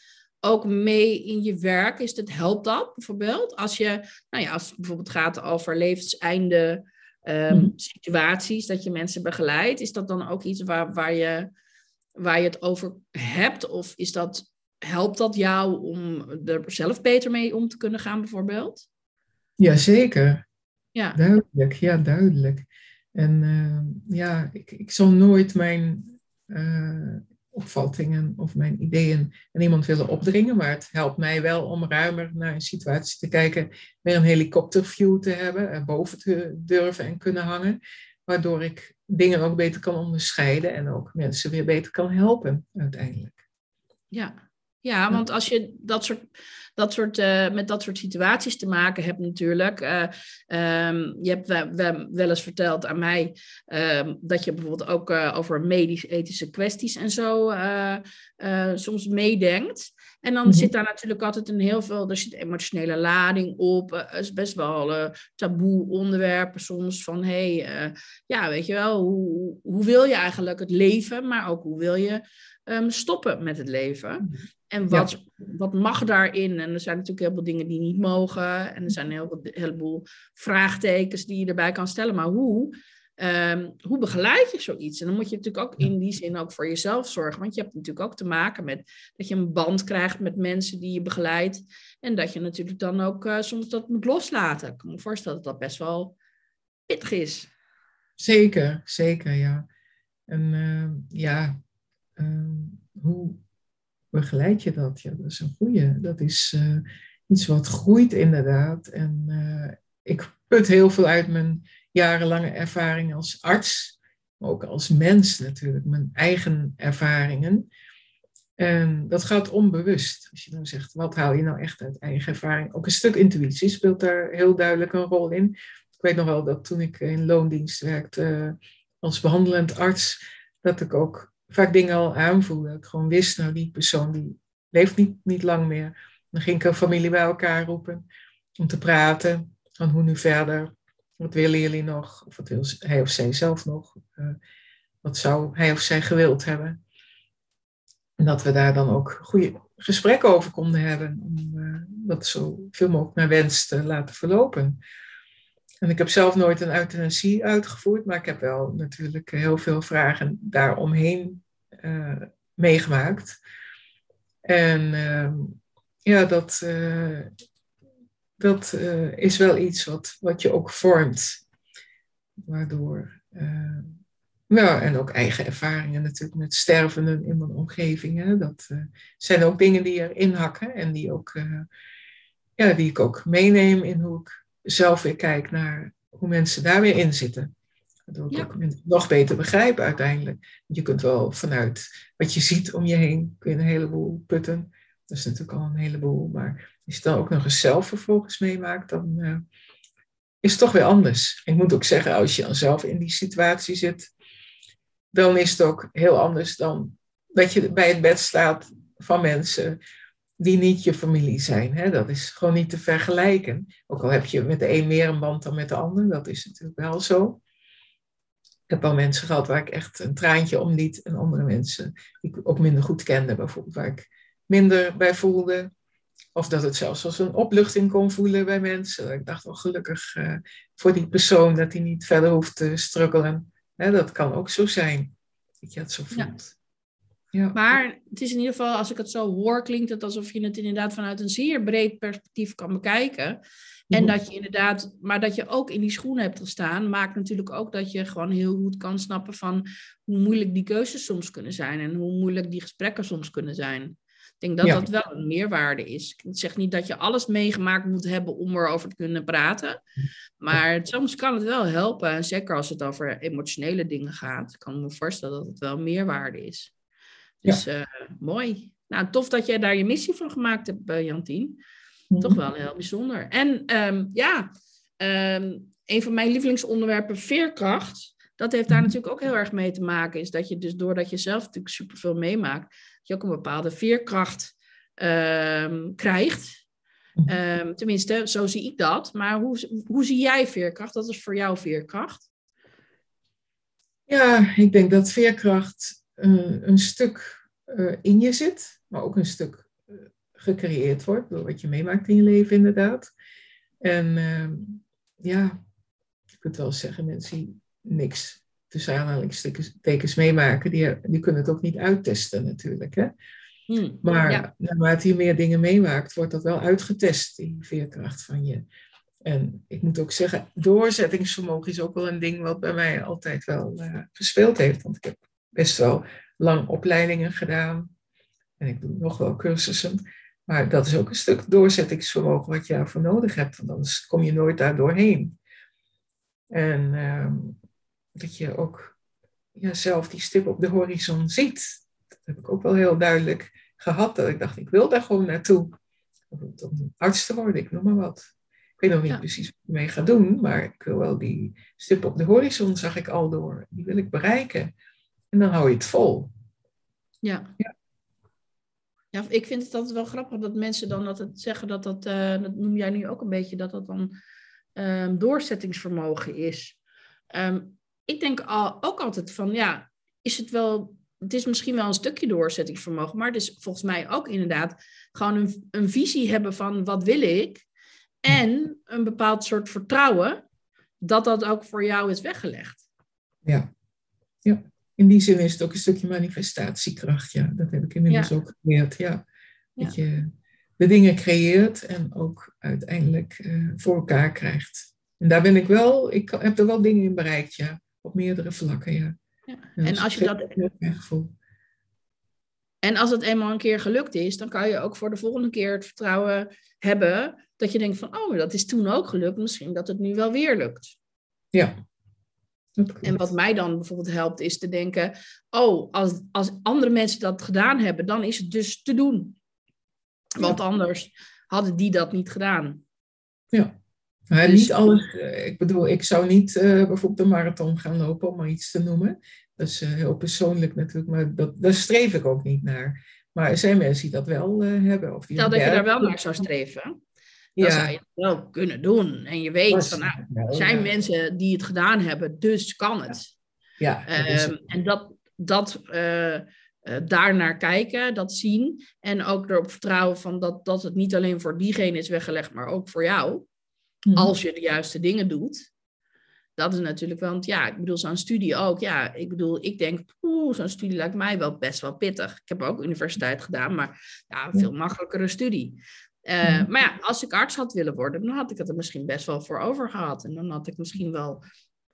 ook mee in je werk? Is het, helpt dat bijvoorbeeld? Als je, nou ja, als het bijvoorbeeld gaat over levenseinde um, mm. situaties, dat je mensen begeleidt, is dat dan ook iets waar, waar, je, waar je het over hebt? Of is dat, helpt dat jou om er zelf beter mee om te kunnen gaan, bijvoorbeeld? Jazeker. Ja. Duidelijk, ja, duidelijk. En uh, ja, ik, ik zal nooit mijn uh, opvattingen of mijn ideeën aan iemand willen opdringen, maar het helpt mij wel om ruimer naar een situatie te kijken, meer een helikopterview te hebben, er boven te durven en kunnen hangen, waardoor ik dingen ook beter kan onderscheiden en ook mensen weer beter kan helpen uiteindelijk. Ja, ja want als je dat soort, dat soort, uh, met dat soort situaties te maken hebt natuurlijk. Uh, um, je hebt we, we, wel eens verteld aan mij uh, dat je bijvoorbeeld ook uh, over medisch-ethische kwesties en zo soms meedenkt. En dan mm -hmm. zit daar natuurlijk altijd een heel veel, er zit emotionele lading op. Het is best wel taboe onderwerpen soms van, hé, hey, ja, weet je wel, hoe, hoe wil je eigenlijk het leven, maar ook hoe wil je um, stoppen met het leven? En wat, ja. wat mag daarin? En er zijn natuurlijk heel veel dingen die niet mogen. En er zijn een heleboel vraagtekens die je erbij kan stellen. Maar hoe? Ehm, hoe begeleid je zoiets? En dan moet je natuurlijk ook in die zin ook voor jezelf zorgen. Want je hebt natuurlijk ook te maken met dat je een band krijgt met mensen die je begeleidt. En dat je natuurlijk dan ook uh, soms dat moet loslaten. Ik kan me voorstellen dat dat best wel pittig is. Zeker, zeker, ja. En uh, ja, uh, hoe begeleid je dat? Ja, dat is een goede. Dat is uh, iets wat groeit inderdaad. En uh, ik put heel veel uit mijn jarenlange ervaring als arts, maar ook als mens natuurlijk, mijn eigen ervaringen. En dat gaat onbewust. Als je dan zegt, wat haal je nou echt uit eigen ervaring? Ook een stuk intuïtie speelt daar heel duidelijk een rol in. Ik weet nog wel dat toen ik in loondienst werkte als behandelend arts, dat ik ook vaak dingen al aanvoelde. Ik gewoon wist, nou die persoon die leeft niet, niet lang meer. Dan ging ik een familie bij elkaar roepen om te praten van hoe nu verder. Wat willen jullie nog? Of wat wil hij of zij zelf nog? Uh, wat zou hij of zij gewild hebben? En dat we daar dan ook goede gesprekken over konden hebben. Om uh, dat zo veel mogelijk naar wens te laten verlopen. En ik heb zelf nooit een euthanasie uitgevoerd, maar ik heb wel natuurlijk heel veel vragen daaromheen uh, meegemaakt. En uh, ja, dat, uh, dat is wel iets wat, wat je ook vormt. Waardoor, ja, en ook eigen ervaringen natuurlijk met stervenden in mijn omgeving. Hè, dat zijn ook dingen die erin hakken en die, ook, ja, die ik ook meeneem in hoe ik zelf weer kijk naar hoe mensen daar weer in zitten. Dat ik ook nog beter begrijpen uiteindelijk. Je kunt wel vanuit wat je ziet om je heen, kun je een heleboel putten. Dat is natuurlijk al een heleboel. Maar als je dan ook nog eens zelf vervolgens meemaakt, dan uh, is het toch weer anders. Ik moet ook zeggen, als je dan zelf in die situatie zit, dan is het ook heel anders dan dat je bij het bed staat van mensen die niet je familie zijn. Hè? Dat is gewoon niet te vergelijken. Ook al heb je met de een meer een band dan met de ander, dat is natuurlijk wel zo. Ik heb wel mensen gehad waar ik echt een traantje om liet en andere mensen die ik ook minder goed kende, bijvoorbeeld, waar ik minder bij voelde. Of dat het zelfs als een opluchting kon voelen bij mensen. Ik dacht wel gelukkig uh, voor die persoon dat hij niet verder hoeft te struggelen. Hè, dat kan ook zo zijn, dat je het zo voelt. Ja. Maar het is in ieder geval, als ik het zo hoor, klinkt het alsof je het inderdaad vanuit een zeer breed perspectief kan bekijken. En dat je inderdaad, maar dat je ook in die schoenen hebt gestaan, maakt natuurlijk ook dat je gewoon heel goed kan snappen van hoe moeilijk die keuzes soms kunnen zijn en hoe moeilijk die gesprekken soms kunnen zijn. Ik denk dat dat wel een meerwaarde is. Ik zeg niet dat je alles meegemaakt moet hebben om erover te kunnen praten. Maar soms kan het wel helpen. zeker als het over emotionele dingen gaat. Ik kan me voorstellen dat het wel meerwaarde is. Dus ja. uh, mooi. Nou, tof dat jij daar je missie van gemaakt hebt, uh, Jantien. Mm. Toch wel heel bijzonder. En um, ja, um, een van mijn lievelingsonderwerpen, veerkracht. Dat heeft daar natuurlijk ook heel erg mee te maken. Is dat je dus doordat je zelf natuurlijk superveel meemaakt, dat je ook een bepaalde veerkracht um, krijgt. Um, tenminste, zo zie ik dat. Maar hoe, hoe zie jij veerkracht? Wat is voor jou veerkracht? Ja, ik denk dat veerkracht uh, een stuk uh, in je zit, maar ook een stuk uh, gecreëerd wordt door wat je meemaakt in je leven, inderdaad. En ehm, ja, je kunt wel zeggen, mensen die niks tussen aanhalingstekens meemaken, die, die kunnen het ook niet uittesten natuurlijk. Hè? Hmm, maar ja. naarmate je meer dingen meemaakt, wordt dat wel uitgetest, die veerkracht van je. En ik moet ook zeggen, doorzettingsvermogen is ook wel een ding wat bij mij altijd wel uh, gespeeld heeft. Want ik heb best wel lang opleidingen gedaan. En ik doe nog wel cursussen. Maar dat is ook een stuk doorzettingsvermogen wat je daarvoor nodig hebt. Want anders kom je nooit daar doorheen. En uh, dat je ook ja, zelf die stip op de horizon ziet. Dat heb ik ook wel heel duidelijk gehad. Dat ik dacht, ik wil daar gewoon naartoe. Om arts te worden, ik noem maar wat. Ik weet nog niet ja. precies wat ik mee ga doen. Maar ik wil wel die stip op de horizon, zag ik al door. Die wil ik bereiken. En dan hou je het vol. Ja. ja. Ja, ik vind het altijd wel grappig dat mensen dan altijd zeggen dat dat, uh, dat noem jij nu ook een beetje, dat dat dan um, doorzettingsvermogen is. Um, ik denk al, ook altijd van, ja, is het wel, het is misschien wel een stukje doorzettingsvermogen, maar het is volgens mij ook inderdaad gewoon een, een visie hebben van wat wil ik en een bepaald soort vertrouwen dat dat ook voor jou is weggelegd. Ja. ja. In die zin is het ook een stukje manifestatiekracht. Ja, dat heb ik inmiddels ook geleerd. Ja. Dat je de dingen creëert en ook uiteindelijk uh, voor elkaar krijgt. En daar ben ik wel, ik heb er wel dingen in bereikt, ja. Op meerdere vlakken, ja. ja. En, als je dat. Gevoel. En als het eenmaal een keer gelukt is, dan kan je ook voor de volgende keer het vertrouwen hebben dat je denkt van, oh, dat is toen ook gelukt, misschien dat het nu wel weer lukt. Ja. En wat mij dan bijvoorbeeld helpt, is te denken, oh, als, als andere mensen dat gedaan hebben, dan is het dus te doen. Want anders hadden die dat niet gedaan. Ja. Maar dus, niet alles, eh, ik bedoel, ik zou niet uh, bijvoorbeeld een marathon gaan lopen, om maar iets te noemen. Dat is uh, heel persoonlijk natuurlijk, maar dat, daar streef ik ook niet naar. Maar er zijn mensen die dat wel hebben. Of die Stel dat je daar wel naar zou streven, dan ja. zou je wel kunnen doen. En je weet van, nou, er zijn mensen die het gedaan hebben, dus kan het. Ja, ja um, en dat, dat uh, daarnaar kijken, dat zien. En ook erop vertrouwen van dat, dat het niet alleen voor diegene is weggelegd, maar ook voor jou. Mhm. Als je de juiste dingen doet. Dat is natuurlijk wel, want ja, ik bedoel, zo'n studie ook. Ja, ik bedoel, ik denk, oeh, zo'n studie lijkt mij wel best wel pittig. Ik heb ook universiteit gedaan, maar ja, een veel makkelijkere studie. Uh, Maar ja, als ik arts had willen worden, dan had ik het er misschien best wel voor over gehad. En dan had ik misschien wel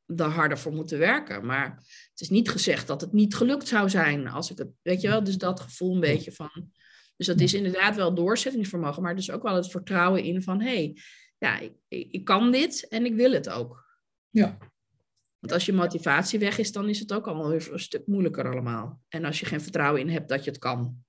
daar harder voor moeten werken. Maar het is niet gezegd dat het niet gelukt zou zijn als ik het, weet je wel, dus dat gevoel een beetje van. Dus dat is inderdaad wel doorzettingsvermogen, maar dus ook wel het vertrouwen in van hé, hey, ja, ik, ik, kan dit en ik wil het ook. Ja. Want als je motivatie weg is, dan is het ook allemaal weer een stuk moeilijker allemaal. En als je geen vertrouwen in hebt dat je het kan.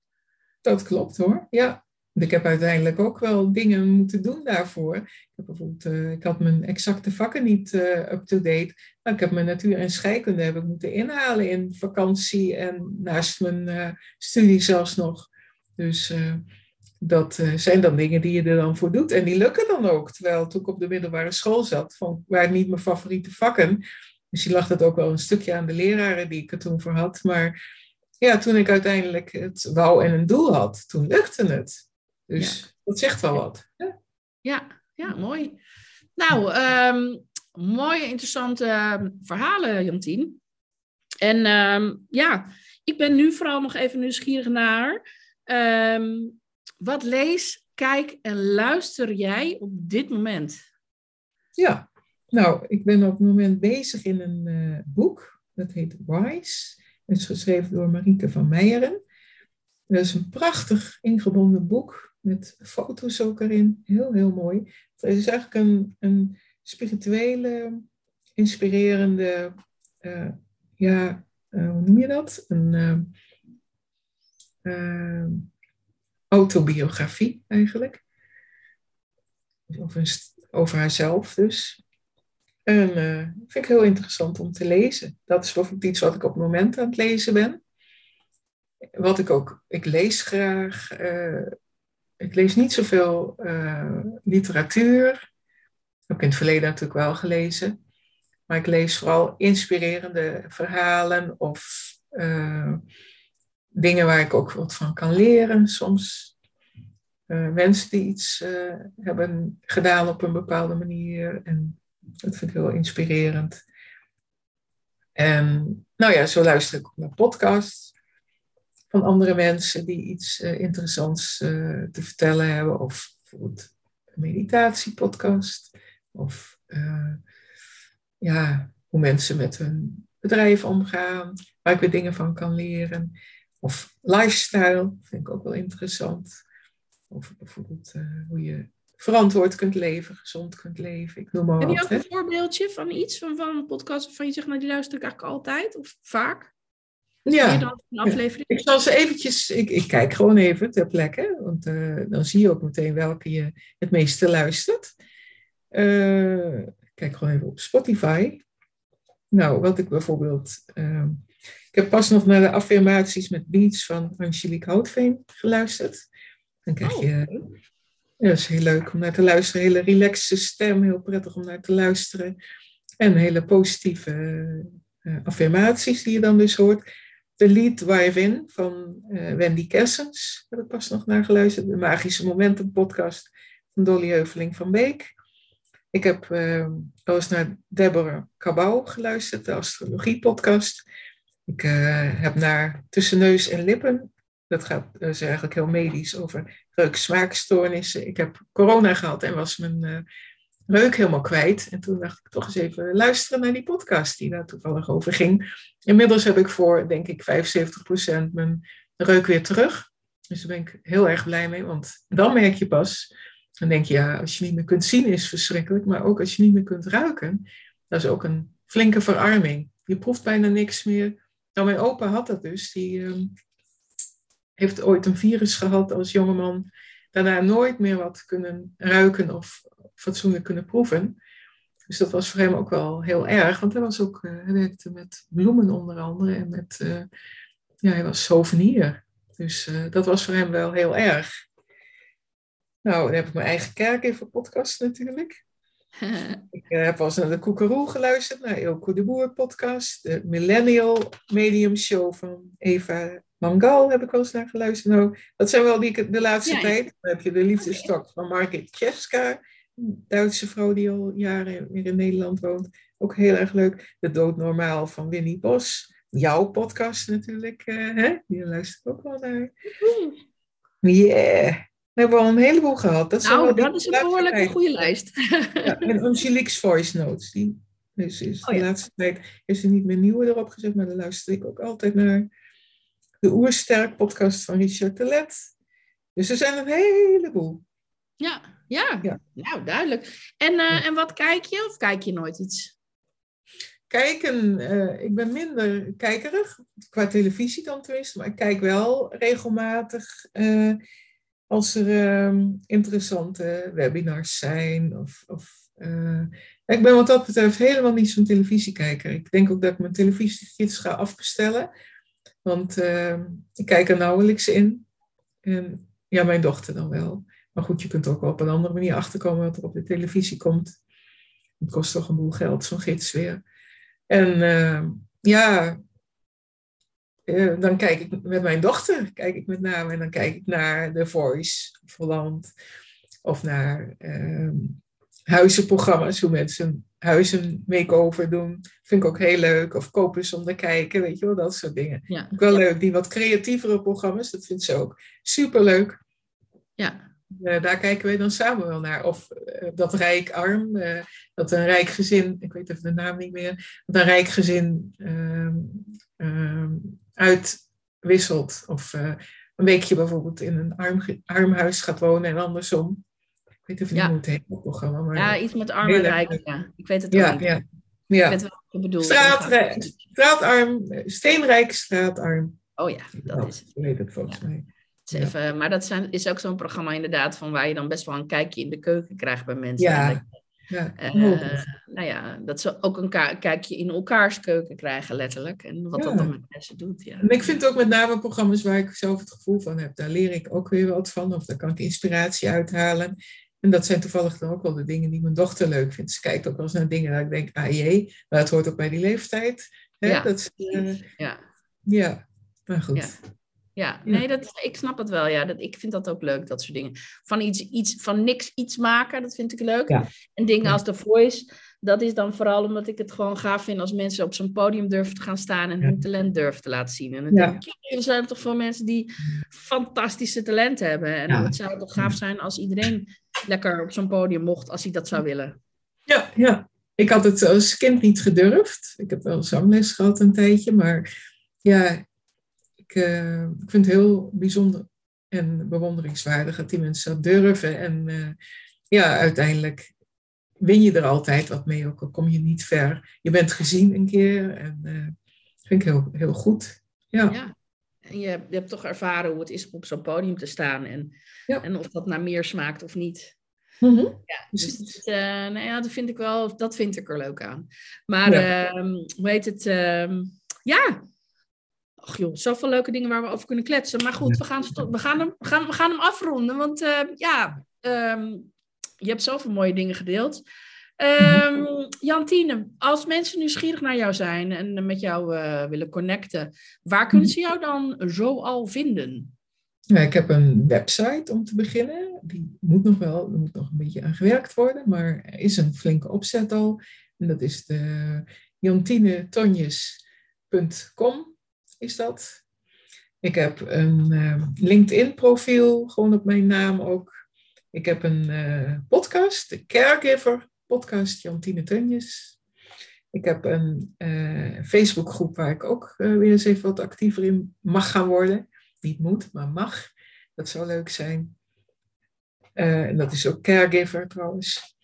Dat klopt hoor, ja ik heb uiteindelijk ook wel dingen moeten doen daarvoor. Ik, heb bijvoorbeeld, uh, ik had mijn exacte vakken niet uh, up-to-date. Ik heb mijn natuur- en scheikunde heb ik moeten inhalen in vakantie en naast mijn uh, studie zelfs nog. Dus dat zijn dan dingen die je er dan voor doet. En die lukken dan ook. Terwijl toen ik op de middelbare school zat, van, waren niet mijn favoriete vakken. Misschien lag dat ook wel een stukje aan de leraren die ik er toen voor had. Maar ja, toen ik uiteindelijk het wou en een doel had, toen lukte het. Dus dat zegt wel wat. Ja, ja, mooi. Nou, um, mooie, interessante ehm, verhalen, Jantien. En ehm, ja, ik ben nu vooral nog even nieuwsgierig naar. wat lees, kijk en luister jij op dit moment? Ja, nou, ik ben op het moment bezig in een uh, boek. Dat heet Wise. Het is geschreven door Marieke van Meijeren. Dat is een prachtig ingebonden boek met foto's ook erin. Heel, heel mooi. Het is eigenlijk een, een spirituele, inspirerende, uh, ja, uh, hoe noem je dat? Een uh, autobiografie eigenlijk. Over, over haarzelf dus. En vind ik heel interessant om te lezen. Dat is bijvoorbeeld iets wat ik op het moment aan het lezen ben. Wat ik ook, ik lees graag ik lees niet zoveel uh, literatuur. Ook in het verleden natuurlijk wel gelezen. Maar ik lees vooral inspirerende verhalen of uh, dingen waar ik ook wat van kan leren. Soms uh, mensen die iets hebben gedaan op een bepaalde manier. En dat vind ik heel inspirerend. En nou ja, zo luister ik ook naar podcasts van andere mensen die iets uh, interessants uh, te vertellen hebben. Of bijvoorbeeld een meditatiepodcast. Of uh, ja, hoe mensen met hun bedrijf omgaan. Waar ik weer dingen van kan leren. Of lifestyle, vind ik ook wel interessant. Of bijvoorbeeld hoe je verantwoord kunt leven, gezond kunt leven. Ik noem maar Heb je ook een voorbeeldje van iets, van, van een podcast waarvan je zegt, nou die luister ik eigenlijk altijd of vaak? Ja, ik zal ze eventjes, ik, ik kijk gewoon even ter plekke, want uh, dan zie je ook meteen welke je het meeste luistert. Uh, kijk gewoon even op Spotify. Nou, wat ik bijvoorbeeld, uh, ik heb pas nog naar de affirmaties met beats van Angelique Houtveen geluisterd. Dan krijg je, oh. ja, dat is heel leuk om naar te luisteren, hele relaxe stem, heel prettig om naar te luisteren. En hele positieve affirmaties die je dan dus hoort. De Lead Drive-In van uh, Wendy Kessens, heb ik pas nog naar geluisterd. De Magische Momenten podcast van Dolly Heuveling van Beek. Ik heb uh, eens naar Deborah Cabau geluisterd, de astrologie-podcast. Ik uh, heb naar Tussen Neus en Lippen, dat gaat is eigenlijk heel medisch over reuk-smaakstoornissen. Ik heb corona gehad en was mijn reuk helemaal kwijt. En toen dacht ik toch eens even luisteren naar die podcast die daar toevallig over ging. Inmiddels heb ik voor, denk ik, 75% mijn reuk weer terug. Dus daar ben ik heel erg blij mee, want dan merk je pas dan denk je, ja, als je niet meer kunt zien is verschrikkelijk, maar ook als je niet meer kunt ruiken, dat is ook een flinke verarming. Je proeft bijna niks meer. Nou, mijn opa had dat dus. Die uh, heeft ooit een virus gehad als jongeman. Daarna nooit meer wat kunnen ruiken of fatsoenlijk kunnen proeven. Dus dat was voor hem ook wel heel erg, want hij, was ook, uh, hij werkte met bloemen onder andere en met, uh, ja, hij was souvenier. Dus uh, dat was voor hem wel heel erg. Nou, dan heb ik mijn eigen kerk even podcast natuurlijk. ik heb wel eens naar de Koekeroe geluisterd, naar Ilko de Boer podcast. De Millennial Medium Show van Eva Mangal heb ik wel eens naar geluisterd. Nou, dat zijn wel die de laatste ja, tijd. Dan heb je de liefdestok van Margit Czeska, een Duitse vrouw die al jaren weer in Nederland woont. Ook heel erg leuk. De Dood Normaal van Winnie Bos. Jouw podcast natuurlijk, uh, hè? die luister ik ook wel naar. Yeah. We hebben al een heleboel gehad. Dat nou, dat is een behoorlijk goede lijst. Ja, en Angelique's Voice Notes. Die dus is oh, de laatste tijd is er niet meer nieuwe erop gezet, maar daar luister ik ook altijd naar. De Oersterk podcast van Richard Telet. Dus er zijn een heleboel. Ja, ja. ja. nou duidelijk. En, uh, en wat kijk je of kijk je nooit iets? Kijken, uh, ik ben minder kijkerig, qua televisie dan tenminste, maar ik kijk wel regelmatig uh, als er uh, interessante webinars zijn. Of, of ik ben wat dat betreft helemaal niet zo'n televisiekijker. Ik denk ook dat ik mijn televisiegids ga afbestellen. Want uh, ik kijk er nauwelijks in. En ja, mijn dochter dan wel. Maar goed, je kunt ook wel op een andere manier achterkomen wat er op de televisie komt. Het kost toch een boel geld, zo'n gids weer. En ehm, ja, uh, dan kijk ik met mijn dochter, kijk ik met name, en dan kijk ik naar The Voice of Holland. Of naar uh, huizenprogramma's, hoe mensen huizen make-over doen. Vind ik ook heel leuk. Of kopen zonder kijken, weet je wel, dat soort dingen. Ja. Ook wel leuk. Die wat creatievere programma's, dat vindt ze ook superleuk. Ja. Uh, daar kijken we dan samen wel naar. Of uh, dat rijk arm, uh, dat een rijk gezin, ik weet even de naam niet meer, dat een rijk gezin ehm, ehm, uitwisselt. Of een weekje bijvoorbeeld in een arm, armhuis gaat wonen en andersom. Ik weet even niet hoe het heet, het programma. Maar ja, iets met arm en rijk, ja. Ik weet het ja, niet. Ja, ja. Ik weet wel wat je Straatrijk, straatarm, steenrijk straatarm. Oh ja, dat is het. Ik weet het volgens ja. mij. Even, maar dat zijn, is ook zo'n programma inderdaad van waar je dan best wel een kijkje in de keuken krijgt bij mensen. Ja, ja, uh, nou ja, dat ze ook een kijkje in elkaars keuken krijgen, letterlijk. En wat ja. dat dan met mensen doet. Ja. En ik vind ook met name programma's waar ik zelf het gevoel van heb, daar leer ik ook weer wat van. Of daar kan ik inspiratie uithalen. En dat zijn toevallig dan ook wel de dingen die mijn dochter leuk vindt. Ze kijkt ook wel eens naar dingen waar ik denk, ah jee, maar het hoort ook bij die leeftijd. Hè? Ja. Dat is, uh, ja. ja, maar goed. Ja, nee, dat, ik snap het wel. Ja. Dat, ik vind dat ook leuk, dat soort dingen. Van, iets, iets, van niks iets maken, dat vind ik leuk. Ja. En dingen als The Voice, dat is dan vooral omdat ik het gewoon gaaf vind als mensen op zo'n podium durven te gaan staan en hun talent durven te laten zien. En dan denk ik, er zijn toch veel mensen die fantastische talent hebben. En het zou toch gaaf zijn als iedereen lekker op zo'n podium mocht, als hij dat zou willen. Ja, ja. Ik had het als kind niet gedurfd. Ik heb wel zangles gehad een tijdje, maar ja, ik, uh, ik vind het heel bijzonder en bewonderingswaardig dat die mensen dat durven. En uh, ja, uiteindelijk win je er altijd wat mee, ook al kom je niet ver. Je bent gezien een keer en uh, vind ik heel, heel goed. Ja. ja. En je, je, hebt toch ervaren hoe het is om op zo'n podium te staan en, ja. en of dat naar meer smaakt of niet. Mm -hmm. Ja, dus het, uh, nou ja, dat vind ik wel, dat vind ik er leuk aan. Maar ja. uh, hoe heet het? Uh, ja, ach joh, zoveel leuke dingen waar we over kunnen kletsen. Maar goed, we gaan, we gaan, hem, we gaan, we gaan hem afronden. Want uh, ja, um, je hebt zoveel mooie dingen gedeeld. Um, Jantine, als mensen nieuwsgierig naar jou zijn en met jou uh, willen connecten, waar kunnen ze jou dan zo al vinden? Ja, ik heb een website om te beginnen. Die moet nog wel, er moet nog een beetje aan gewerkt worden, maar er is een flinke opzet al. En dat is de jantinetonjes.com is dat. Ik heb een uh, LinkedIn profiel, gewoon op mijn naam ook. Ik heb een uh, podcast, de Caregiver podcast Jantine Tonjes. Ik heb een uh, Facebookgroep waar ik ook weer eens even wat actiever in mag gaan worden niet moet, maar mag. Dat zou leuk zijn. En dat is ook Caregiver trouwens.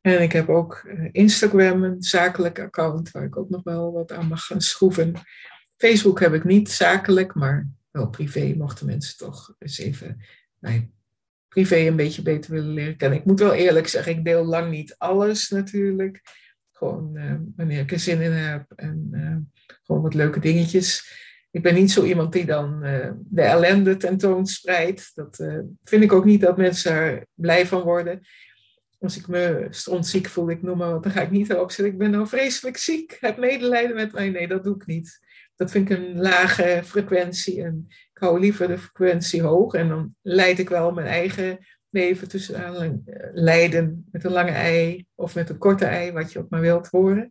En ik heb ook Instagram, een zakelijk account, waar ik ook nog wel wat aan mag gaan schroeven. Facebook heb ik niet zakelijk, maar wel privé, mochten mensen toch eens even mij privé een beetje beter willen leren kennen. Ik moet wel eerlijk zeggen, ik deel lang niet alles natuurlijk. Gewoon uh, wanneer ik er zin in heb en gewoon wat leuke dingetjes ik ben niet zo iemand die dan uh, de ellende tentoonspreidt. Dat vind ik ook niet dat mensen er blij van worden. Als ik me strontziek voel, ik noem maar wat, dan ga ik niet erop zeggen. Ik ben nou vreselijk ziek, heb medelijden met mij. Nee, dat doe ik niet. Dat vind ik een lage frequentie en ik hou liever de frequentie hoog. En dan leid ik wel mijn eigen leven tussen uh, lijden met een lange ei of met een korte ei, wat je ook maar wilt horen.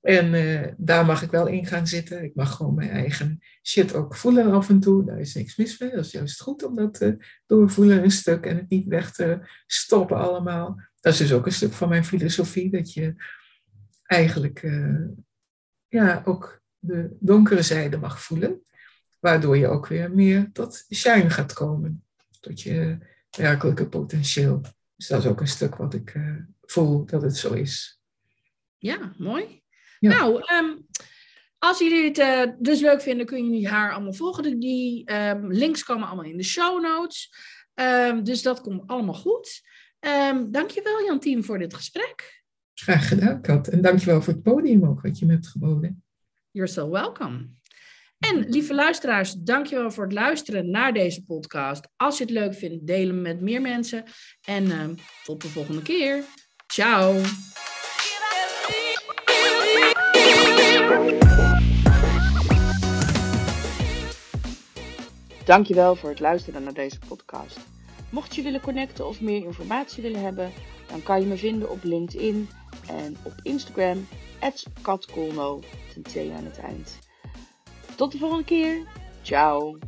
En uh, daar mag ik wel in gaan zitten. Ik mag gewoon mijn eigen shit ook voelen af en toe. Daar is niks mis mee. Dat is juist goed om dat te doorvoelen een stuk en het niet weg te stoppen allemaal. Dat is dus ook een stuk van mijn filosofie. Dat je eigenlijk ja, ook de donkere zijde mag voelen. Waardoor je ook weer meer tot shine gaat komen. Tot je werkelijke potentieel. Dus dat is ook een stuk wat ik uh, voel dat het zo is. Ja, mooi. Nou, um, als jullie het uh, dus leuk vinden, kun je haar allemaal volgen. Die um, links komen allemaal in de show notes. Um, dus dat komt allemaal goed. Dankjewel Jantien voor dit gesprek. Graag gedaan, Kat. En dankjewel voor het podium ook, wat je me hebt geboden. You're so welcome. En lieve luisteraars, dankjewel voor het luisteren naar deze podcast. Als je het leuk vindt, deel hem met meer mensen. En tot de volgende keer. Ciao. Dankjewel voor het luisteren naar deze podcast. Mocht je willen connecten of meer informatie willen hebben, dan kan je me vinden op LinkedIn en op Instagram, katkolno, ten aan het eind. Tot de volgende keer. Ciao.